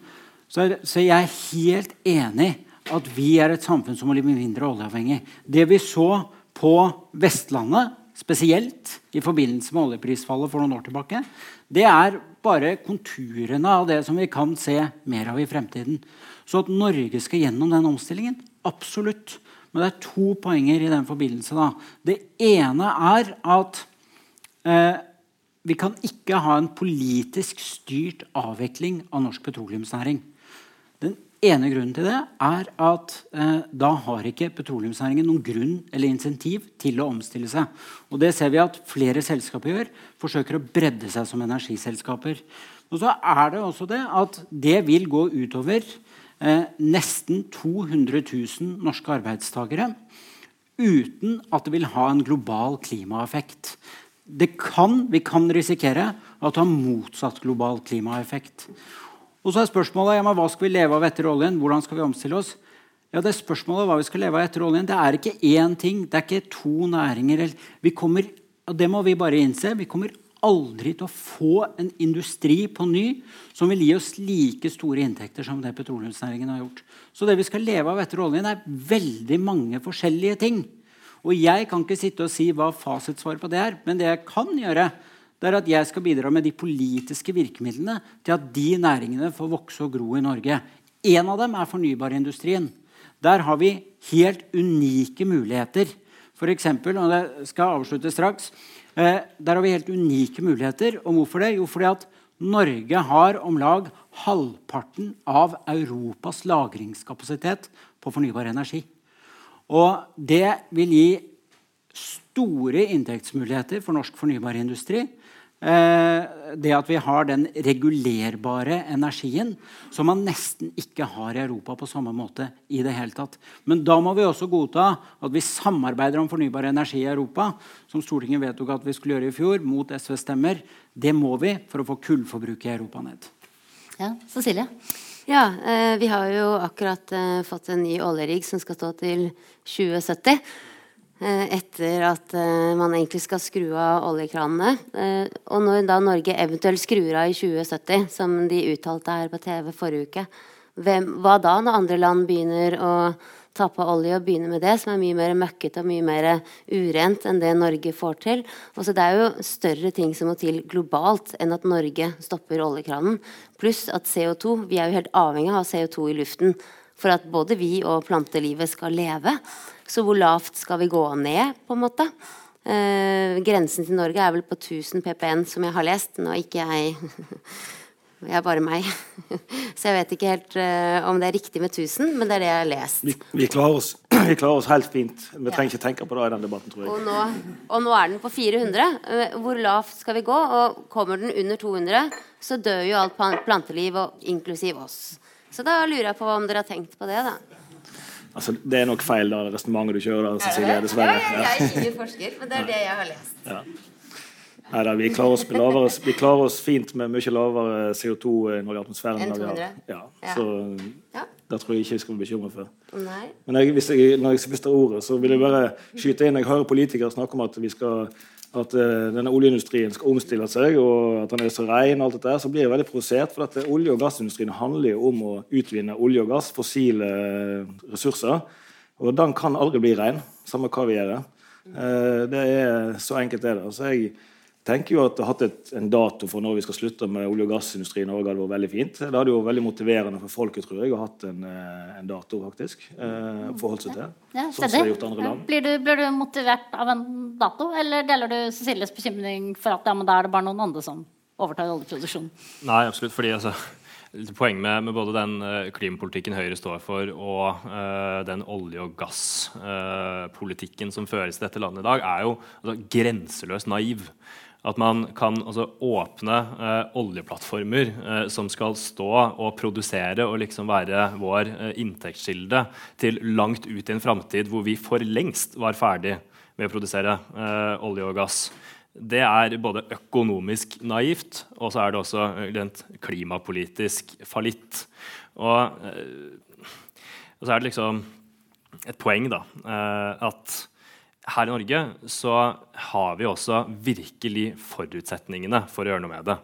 så er, så er jeg helt enig at vi er et samfunn som må bli mindre oljeavhengig. Det vi så på Vestlandet, spesielt i forbindelse med oljeprisfallet for noen år tilbake, det er bare konturene av det som vi kan se mer av i fremtiden. Så at Norge skal gjennom den omstillingen absolutt. Men det er to poenger i den forbindelse. Da. Det ene er at eh, vi kan ikke ha en politisk styrt avvikling av norsk petroleumsnæring. Den ene grunnen til det er at eh, da har ikke petroleumsnæringen noen grunn eller insentiv til å omstille seg. Og det ser vi at flere selskaper gjør. Forsøker å bredde seg som energiselskaper. Og så er det også det at det vil gå utover eh, nesten 200 000 norske arbeidstakere uten at det vil ha en global klimaeffekt. Kan, vi kan risikere at det har motsatt global klimaeffekt. Og så er spørsmålet ja, hva skal vi leve av etter oljen. Hvordan skal vi omstille oss? Ja, Det er spørsmålet hva vi skal leve av etter oljen. Det er ikke én ting, det er ikke to næringer. Vi kommer, og Det må vi bare innse. Vi kommer aldri til å få en industri på ny som vil gi oss like store inntekter som det petroleumsnæringen har gjort. Så det vi skal leve av etter oljen, er veldig mange forskjellige ting. Og jeg kan ikke sitte og si hva fasitsvaret på det er, men det jeg kan gjøre, det er at jeg skal bidra med de politiske virkemidlene til at de næringene får vokse og gro i Norge. En av dem er fornybarindustrien. Der har vi helt unike muligheter. For eksempel, og det skal avslutte straks, Eh, der har vi helt unike muligheter. Og hvorfor det? Jo, fordi at Norge har om lag halvparten av Europas lagringskapasitet på fornybar energi. Og det vil gi store inntektsmuligheter for norsk fornybarindustri. Eh, det at vi har den regulerbare energien som man nesten ikke har i Europa på samme måte. i det hele tatt. Men da må vi også godta at vi samarbeider om fornybar energi i Europa, som Stortinget vedtok at vi skulle gjøre i fjor, mot SV-stemmer. Det må vi for å få kullforbruket i Europa ned. Ja, Cecilie? Ja, eh, Vi har jo akkurat eh, fått en ny oljerigg som skal stå til 2070. Eh, etter at uh, man egentlig skal skru av oljekranene. Uh, og når da Norge eventuelt skrur av i 2070, som de uttalte her på TV forrige uke, Hvem, hva da, når andre land begynner å tappe olje og begynne med det, som er mye mer møkkete og mye mer urent enn det Norge får til. Også det er jo større ting som må til globalt enn at Norge stopper oljekranen. Pluss at CO2 Vi er jo helt avhengig av CO2 i luften for at både vi og plantelivet skal leve. Så hvor lavt skal vi gå ned, på en måte? Eh, grensen til Norge er vel på 1000 ppn, som jeg har lest. Nå er ikke jeg Jeg er bare meg. Så jeg vet ikke helt uh, om det er riktig med 1000, men det er det jeg har lest. Vi, vi, klarer, oss, vi klarer, oss, helt fint. Vi trenger ikke tenke på det i den debatten, tror jeg. Og nå, og nå er den på 400. Uh, eh, hvor lavt skal vi gå? Og kommer den under 200, så dør jo alt planteliv, og inklusiv oss. Så da lurer jeg på om dere har tenkt på det, da. Altså, det er nok feil, da, resonnementet du kjører. Cecilie, dessverre. Ja, jeg er ingen forsker, men det er det jeg har lest. Ja. Nei da, vi klarer, oss lavere, vi klarer oss fint med mye lavere CO2 i atmosfæren. Enn 200? Ja, ja. Så ja. det tror jeg ikke vi skal bli bekymret for. Nei. Men jeg, hvis jeg, når jeg mister ordet, så vil jeg bare skyte inn Jeg hører politikere snakke om at vi skal at uh, denne oljeindustrien skal omstille seg, og at den er så ren, og alt dette, så blir jeg veldig provosert. For at olje- og gassindustrien handler jo om å utvinne olje og gass, fossile ressurser. Og den kan aldri bli ren, samme hva vi gjør. Uh, det er Så enkelt er det. Så jeg tenker jo at å hatt et, en dato for når vi skal slutte med olje- og gassindustri i Norge, hadde vært veldig fint. Det hadde jo vært veldig motiverende for folket, tror jeg, å ha hatt en, eh, en, dato, faktisk. Eh, forholdt seg til. Ja, sånn som gjort andre land. Blir du, blir, du, motivert av en dato, eller deler du Cecilies bekymring for at ja, men da er det bare noen andre som overtar oljeproduksjonen? Nei, absolutt. fordi altså Poenget med, med, både den uh, klimapolitikken Høyre står for, og uh, den olje- og gasspolitikken uh, som føres i dette landet i dag, er jo altså, grenseløst naiv. At man kan altså, åpne eh, oljeplattformer eh, som skal stå og produsere og liksom være vår eh, inntektskilde til langt ut i en framtid hvor vi for lengst var ferdig med å produsere eh, olje og gass. Det er både økonomisk naivt, og så er det også eh, rent klimapolitisk fallitt. Og, eh, og, så er det liksom et poeng da, at her i Norge så har vi også virkelig forutsetningene for å gjøre noe med det.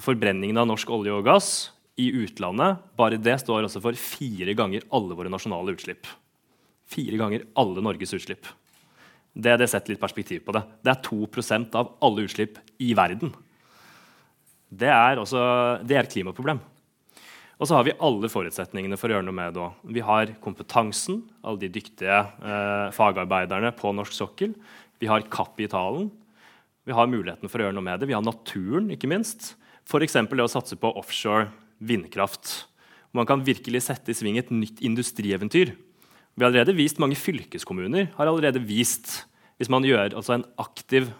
Forbrenningen av norsk olje og gass i utlandet bare det står også for fire ganger alle våre nasjonale utslipp. Fire ganger alle Norges utslipp. Det, det setter litt perspektiv på det. Det er 2% av alle utslipp i verden. Det er, også, det er et klimaproblem. Og så har vi alle forutsetningene for å gjøre noe med det òg. Vi har kompetansen, alle de dyktige eh, fagarbeiderne på norsk sokkel. Vi har kapitalen. Vi har muligheten for å gjøre noe med det. Vi har naturen, ikke minst. F.eks. det å satse på offshore vindkraft. Man kan virkelig sette i sving et nytt industrieventyr. Vi har allerede vist, Mange fylkeskommuner har allerede vist hvis man gjør altså en aktiv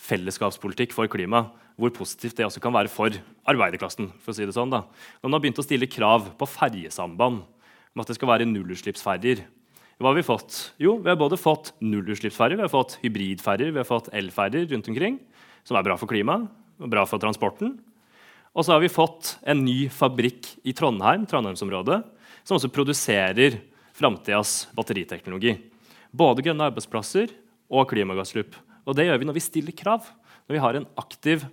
fellesskapspolitikk for klima, hvor positivt det også kan være for arbeiderklassen. for å si det sånn. Da. Når man har begynt å stille krav på ferjesamband, om at det skal være nullutslippsferjer, hva har vi fått? Jo, vi har både fått nullutslippsferjer, vi har fått hybridferjer, vi har fått elferjer rundt omkring, som er bra for klimaet og bra for transporten. Og så har vi fått en ny fabrikk i Trondheim, Trondheimsområdet, som også produserer framtidas batteriteknologi. Både grønne arbeidsplasser og klimagassutslipp. Og det gjør vi når vi stiller krav. Når vi har en aktiv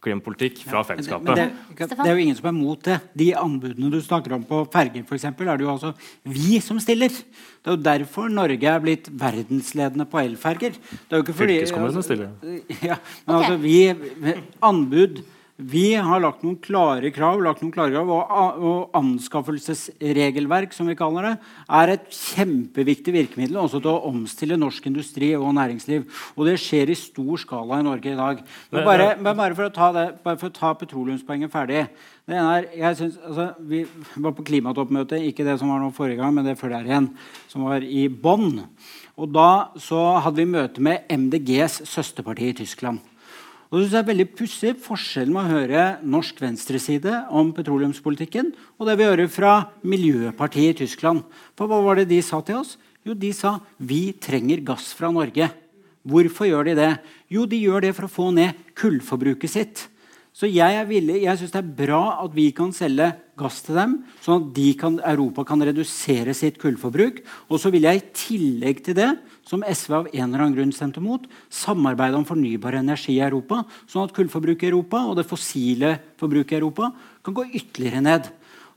klimapolitikk fra fellesskapet. Men det, det, er jo ingen som er mot det. De anbudene du snakker om på ferger, f.eks., er det jo altså vi som stiller. Det er jo derfor Norge er blitt verdensledende på elferger. Det er jo ikke fordi Fylkeskommunen stiller. Ja, men okay. altså vi Anbud vi har lagt noen klare krav, lagt noen klare krav og, og, anskaffelsesregelverk som vi kaller det, er et kjempeviktig virkemiddel også til å omstille norsk industri og næringsliv. Og det skjer i stor skala i Norge i dag. Men bare, men bare for å ta, det, bare for å ta petroleumspoenget ferdig er, jeg synes, altså, Vi var på klimatoppmøte, ikke det som var nå forrige gang, men det før der igjen, som var i Bonn. Og Da så hadde vi møte med MDGs søsterparti i Tyskland. Og det er veldig pussig forskjellen med å høre norsk venstreside om petroleumspolitikken og det vi hører fra Miljøpartiet i Tyskland. For hva var det de sa til oss? Jo, de sa vi trenger gass fra Norge. Hvorfor gjør de det? Jo, de gjør det for å få ned kullforbruket sitt. Så jeg, villig, jeg synes det er bra at vi kan selge gass til dem, sånn at kan, Europa kan redusere sitt kullforbruk. Og så vil jeg i tillegg til det som SV av en eller annen grunn stemte mot, samarbeide om fornybar energi i Europa, sånn at kullforbruket i Europa og det fossile forbruket i Europa kan gå ytterligere ned.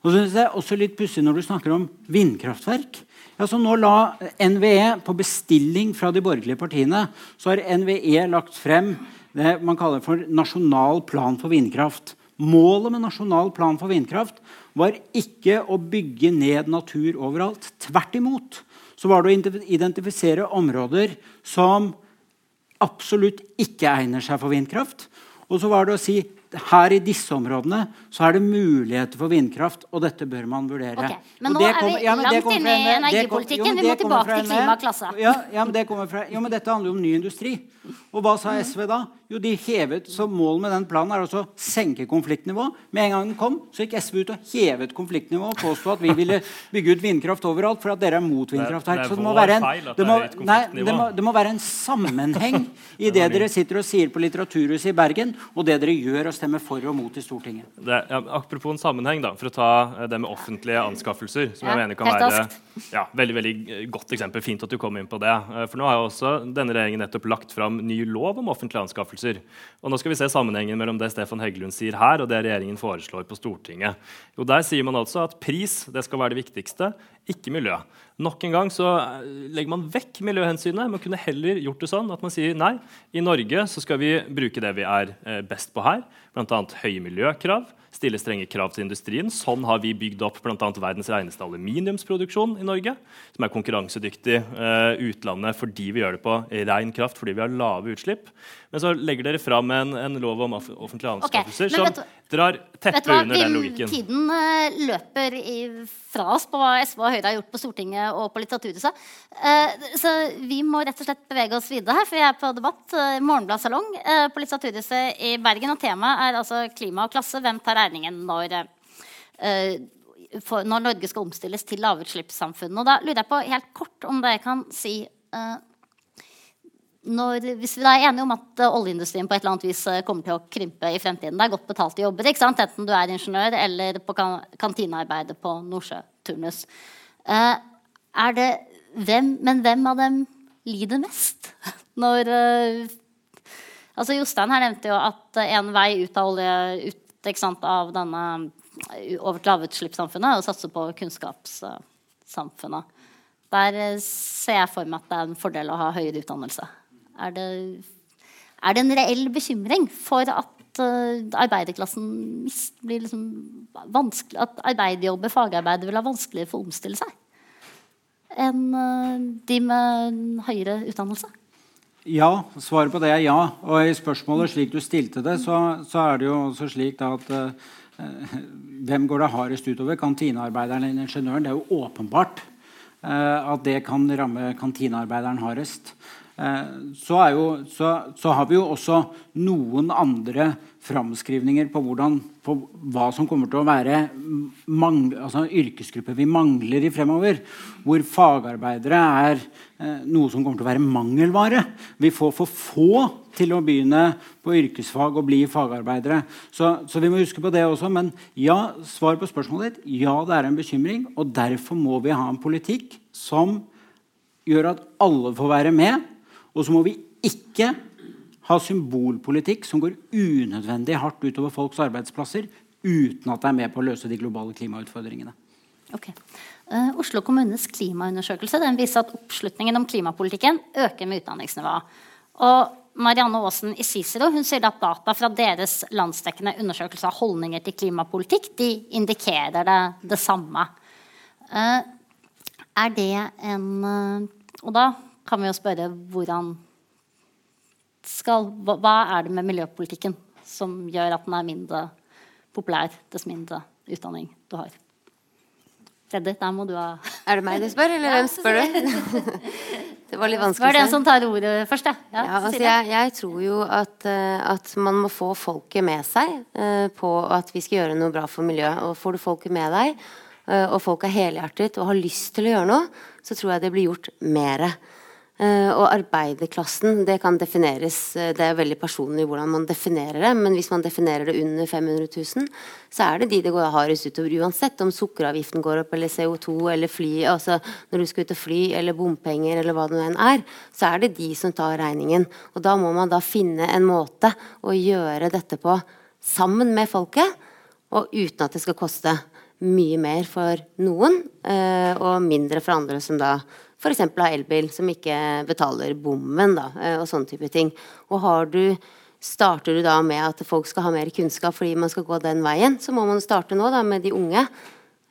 Og så synes jeg også litt pussig når du snakker om vindkraftverk. Altså nå la NVE, på bestilling fra de borgerlige partiene, så har NVE lagt frem det man kaller for Nasjonal plan for vindkraft. Målet med Nasjonal plan for vindkraft var ikke å bygge ned natur overalt. Tvert imot så var det å identifisere områder som absolutt ikke egner seg for vindkraft. Og så var det å si her i disse områdene så er det muligheter for vindkraft, og dette bør man vurdere. Okay, men nå er vi ja, langt inne i energipolitikken. vi må tilbake til klimaklasse. Ja, ja, men, det fra, jo, men dette handler jo om ny industri. Og hva sa SV da? Jo, de hevet, så Målet med den planen er også å senke konfliktnivået. Med en gang den kom, så gikk SV ut og hevet konfliktnivået og påsto at vi ville bygge ut vindkraft overalt for at dere er mot vindkraftverk. Så det må være en, det må, nei, det må, det må være en sammenheng i det dere sitter og sier på Litteraturhuset i Bergen, og det dere gjør og stemmer for og mot i Stortinget. Det, ja, apropos en sammenheng, da, for å ta eh, det med offentlige anskaffelser, som jeg mener kan være ja, veldig veldig godt eksempel. Fint at du kom inn på det. Eh, for nå har jo også denne regjeringen nettopp lagt fram ny lov om offentlige anskaffelser. Og nå skal vi se sammenhengen mellom det Stefan Heggelund sier her, og det regjeringen foreslår på Stortinget. Jo, Der sier man altså at pris det skal være det viktigste, ikke miljø. Nok en gang så eh, legger man vekk miljøhensynet. Man kunne heller gjort det sånn at man sier nei, i Norge så skal vi bruke det vi er eh, best på her, bl.a. høye miljøkrav stille strenge krav til industrien. Sånn har vi bygd opp bl.a. verdens reneste aluminiumsproduksjon i Norge, som er konkurransedyktig uh, utlandet fordi vi gjør det på ren kraft, fordi vi har lave utslipp. Men så legger dere fram en, en lov om offentlige anskaffelser okay, som drar teppet under den logikken. Tiden uh, løper i, fra oss på hva SV og Høyre har gjort på Stortinget og på Litteraturhuset. Uh, så vi må rett og slett bevege oss videre her, for vi er på debatt. Uh, Morgenbladsalong uh, på Litteraturhuset i Bergen. Og temaet er altså klima og klasse. Hvem tar regningen når, for, når Norge skal omstilles til lavutslippssamfunn. Og da lurer jeg på helt kort om dere kan si når, hvis vi er enige om at uh, oljeindustrien på et eller annet vis kommer til å krympe i fremtiden Det er godt betalte jobber, enten du er ingeniør eller på kan kantinearbeider på Nordsjøturnus. Uh, er det hvem, men hvem av dem lider mest? Når altså Jostein her nevnte jo at en vei ut av olje ut sant, av denne over til lavutslippssamfunnet og satse på kunnskapssamfunnet. Der ser jeg for meg at det er en fordel å ha høyere utdannelse. Er det, er det en reell bekymring for at uh, arbeiderklassen blir liksom vanskelig At arbeiderjobber, fagarbeidere, vil ha vanskeligere for å omstille seg enn de med høyere utdannelse? Ja, svaret på det er ja. Og i spørsmålet slik du stilte det, så, så er det jo også slik at eh, hvem går det hardest utover? Kantinearbeideren eller ingeniøren? Det er jo åpenbart eh, at det kan ramme kantinearbeideren hardest. Eh, så, jo, så, så, har vi jo også noen andre framskrivninger på, hvordan, på hva som kommer til å være mang, altså yrkesgrupper vi mangler i fremover. Hvor fagarbeidere er eh, noe som kommer til å være mangelvare. Vi får for få til å begynne på yrkesfag og bli fagarbeidere. Så, så, vi må huske på det også. Men ja, svar på spørsmålet ditt. Ja, det er en bekymring. Og derfor må vi ha en politikk som gjør at alle får være med og så må vi ikke ha symbolpolitikk som går unødvendig hardt utover folks arbeidsplasser uten at det er med på å løse de globale klimautfordringene. Okay. Uh, Oslo kommunes klimaundersøkelse den viser at oppslutningen om klimapolitikken øker med utdanningsnivået. Og Marianne Aasen i Cicero hun sier at data fra deres landsdekkende undersøkelse av holdninger til klimapolitikk de indikerer det, det samme. Uh, er det en uh, Og da kan vi jo spørre hvordan skal, Hva er det med miljøpolitikken som gjør at den er mindre populær dess mindre utdanning du har? Freddy, der må du ha Er det meg du spør, eller hvem spør du? det var litt vanskelig. Var det en som tar ordet først? Ja, ja altså, jeg, jeg, tror jo at, uh, at, man må få folket med seg uh, på at vi skal gjøre noe bra for miljøet. Og får du folket med deg, uh, og folk er helhjertet og har lyst til å gjøre noe, så tror jeg det blir gjort mere. Uh, og arbeiderklassen, det kan defineres uh, Det er veldig personlig hvordan man definerer det, men hvis man definerer det under 500 000, så er det de det går hardest utover uansett om sukkeravgiften går opp, eller CO2, eller fly Altså når du skal ut og fly, eller bompenger, eller hva det nå enn er, så er det de som tar regningen. Og da må man da finne en måte å gjøre dette på sammen med folket, og uten at det skal koste. mye mer for noen, eh, og mindre for andre som da f.eks. har elbil, som ikke betaler bommen, da, eh, og sånne type ting. Og har du Starter du da med at folk skal ha mer kunnskap fordi man skal gå den veien, så må man starte nå da med de unge.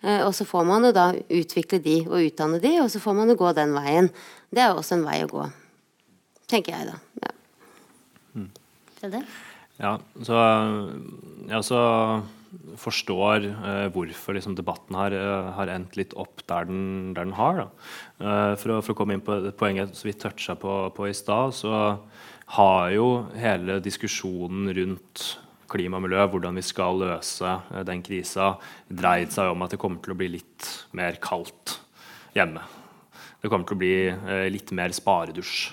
Eh, og så får man jo da utvikle de og utdanne de, og så får man jo gå den veien. Det er jo også en vei å gå, tenker jeg da. Ja. Mm. Ja, så ja, også forstår uh, hvorfor liksom, debatten her uh, har endt litt opp der den, der den har. Uh, for, å, for, å, komme inn på poenget som vi toucha på, på i stad, så har jo hele diskusjonen rundt klima og miljø, hvordan vi skal løse den krisa, dreid seg om at det kommer til å bli litt mer kaldt hjemme. Det kommer til å bli litt mer sparedusj.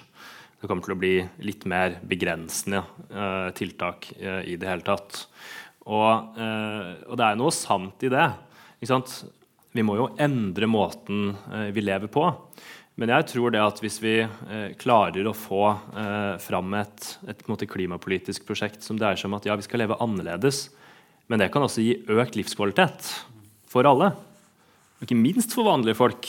Det kommer til å bli litt mer begrensende uh, tiltak uh, i det hele tatt. Og, uh, og, det er noe sant i det. Vi må jo endre måten vi lever på. Men jeg tror det at hvis vi klarer å få fram et, et klimapolitisk prosjekt som dreier seg om at ja, vi skal leve annerledes, men det kan også gi økt livskvalitet for alle, ikke minst for vanlige folk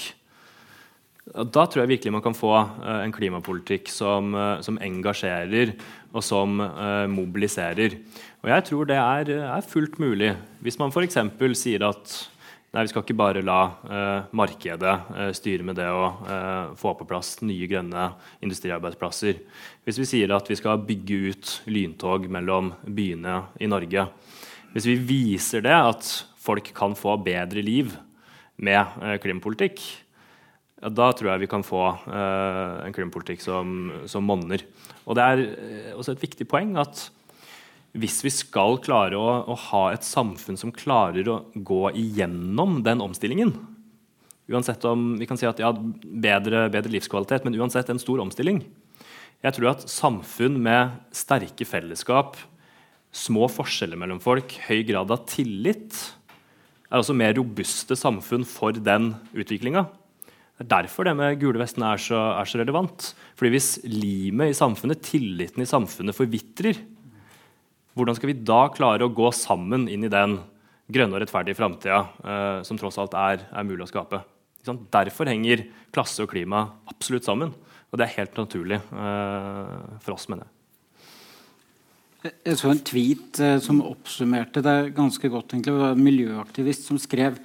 da tror jeg virkelig man kan få uh, en klimapolitikk som, uh, som, engasjerer og som uh, mobiliserer. Og jeg tror det er, er fullt mulig. Hvis man f.eks. sier at nei, vi skal ikke bare la markedet styre med det å få på plass nye grønne industriarbeidsplasser. Hvis vi sier at vi skal bygge ut lyntog mellom byene i Norge. Hvis vi viser det, at folk kan få bedre liv med klimapolitikk, ja, da tror jeg vi kan få uh, en klimapolitikk som, som monner. Og det er eh, også et viktig poeng at hvis vi skal klare å, å, ha et samfunn som klarer å gå igjennom den omstillingen Uansett om vi kan si at ja, bedre, bedre livskvalitet, men uansett en stor omstilling. Jeg tror at samfunn med sterke fellesskap, små forskjeller mellom folk, høy grad av tillit, er også mer robuste samfunn for den utviklinga. Det er derfor det med gule vestene er så, er så relevant. Fordi hvis limet i samfunnet, tilliten i samfunnet, forvitrer, hvordan skal vi da klare å gå sammen inn i den grønne og rettferdige framtida eh, som tross alt er, er mulig å skape? Derfor henger klasse og klima absolutt sammen. Og det er helt naturlig eh, for oss, mener jeg. Jeg så en tweet eh, som oppsummerte det ganske godt. egentlig. Det var en miljøaktivist som skrev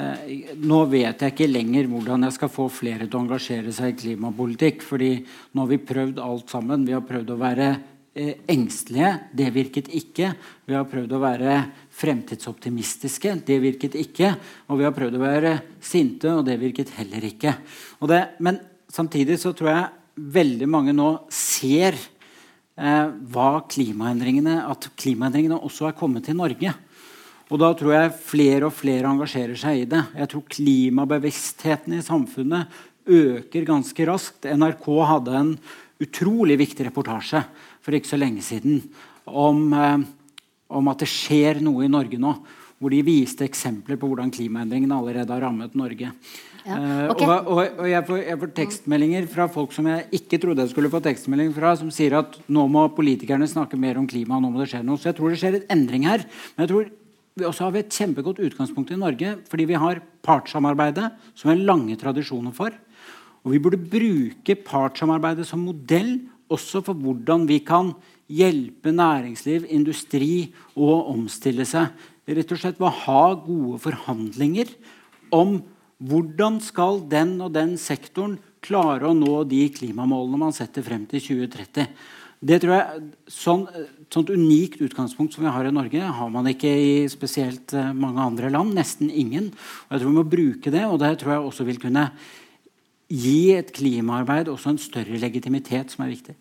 Eh, nå vet jeg ikke lenger hvordan jeg skal få flere til å engasjere seg i klimapolitikk. fordi nå har vi prøvd alt sammen. Vi har prøvd å være eh, engstelige. Det virket ikke. Vi har prøvd å være fremtidsoptimistiske. Det virket ikke. Og vi har prøvd å være sinte, og det virket heller ikke. Det, men samtidig så tror jeg veldig mange nå ser eh, hva klimaendringene, at klimaendringene også er kommet til Norge. Og da tror jeg flere og flere engasjerer seg i det. Jeg tror klimabevisstheten i samfunnet øker ganske raskt. NRK hadde en utrolig viktig reportasje for ikke så lenge siden om, eh, om at det skjer noe i Norge nå. Hvor de viste eksempler på hvordan klimaendringene allerede har rammet Norge. Ja, okay. uh, og, og, og jeg, får, jeg, får, tekstmeldinger fra folk som jeg ikke trodde jeg skulle få tekstmelding fra, som sier at nå må politikerne snakke mer om klima. nå må det skje noe. Så jeg tror det skjer en endring her. Men jeg tror vi også har vi et kjempegodt utgangspunkt i Norge fordi vi har partssamarbeidet, som vi har lange tradisjoner for. Og vi burde bruke partssamarbeidet som modell også for hvordan vi kan hjelpe næringsliv, industri å omstille seg. Rett og slett ved å ha gode forhandlinger om hvordan skal den og den sektoren klare å nå de klimamålene man setter frem til 2030. Det tror jeg, sånn, sånt unikt utgangspunkt som vi har i Norge, har man ikke i spesielt eh, mange andre land. Nesten ingen. Og jeg tror Vi må bruke det, og det tror jeg også vil kunne gi et klimaarbeid også en større legitimitet, som er viktig.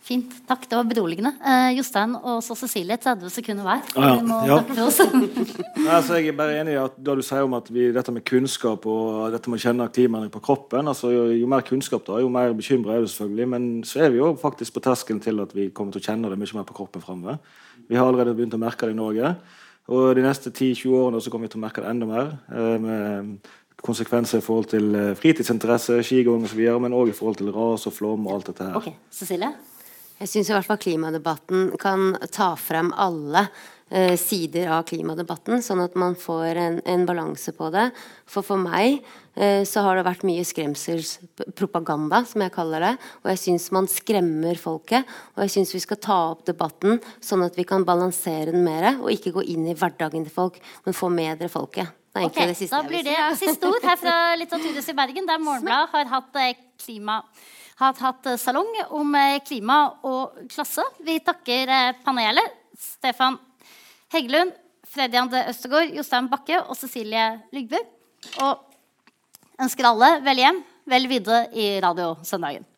Fint. Takk. Det var beroligende. Eh, Jostein og så Cecilie, 30 sekunder hver. Ah, ja. ja. Nei, altså, jeg er bare enig i at det du sier om at vi, dette med kunnskap og dette med å kjenne klimaendring på kroppen altså jo, jo, mer kunnskap, da, jo mer bekymra er du selvfølgelig. Men så er vi jo faktisk på terskelen til at vi kommer til å kjenne det mye mer på kroppen framover. Vi har allerede begynt å merke det i Norge. Og de neste 10-20 årene så kommer vi til å merke det enda mer. Eh, med konsekvenser i forhold til fritidsinteresser, fritidsinteresse, skigåing osv., men òg i forhold til ras og flom og alt dette her. Okay. Cecilie? Jeg syns i hvert fall klimadebatten kan ta frem alle eh, sider av klimadebatten, sånn at man får en, en balanse på det. For for meg eh, så har det vært mye skremselspropaganda, som jeg kaller det. Og jeg syns man skremmer folket. Og jeg syns vi skal ta opp debatten sånn at vi kan balansere den mer, og ikke gå inn i hverdagen til folk, men få med dere folket. Det Ok, egentlig det siste da blir det siste ord her fra Litteraturhuset i Bergen, der Morgenbladet har hatt eh, klima har hatt eh, salong om eh, klima og klasse. Vi takker eh, panelet. Stefan Heggelund, Freddy André Østegård, Jostein Bakke og Cecilie Lygbu. Og ønsker alle vel hjem, vel videre i Radiosøndagen.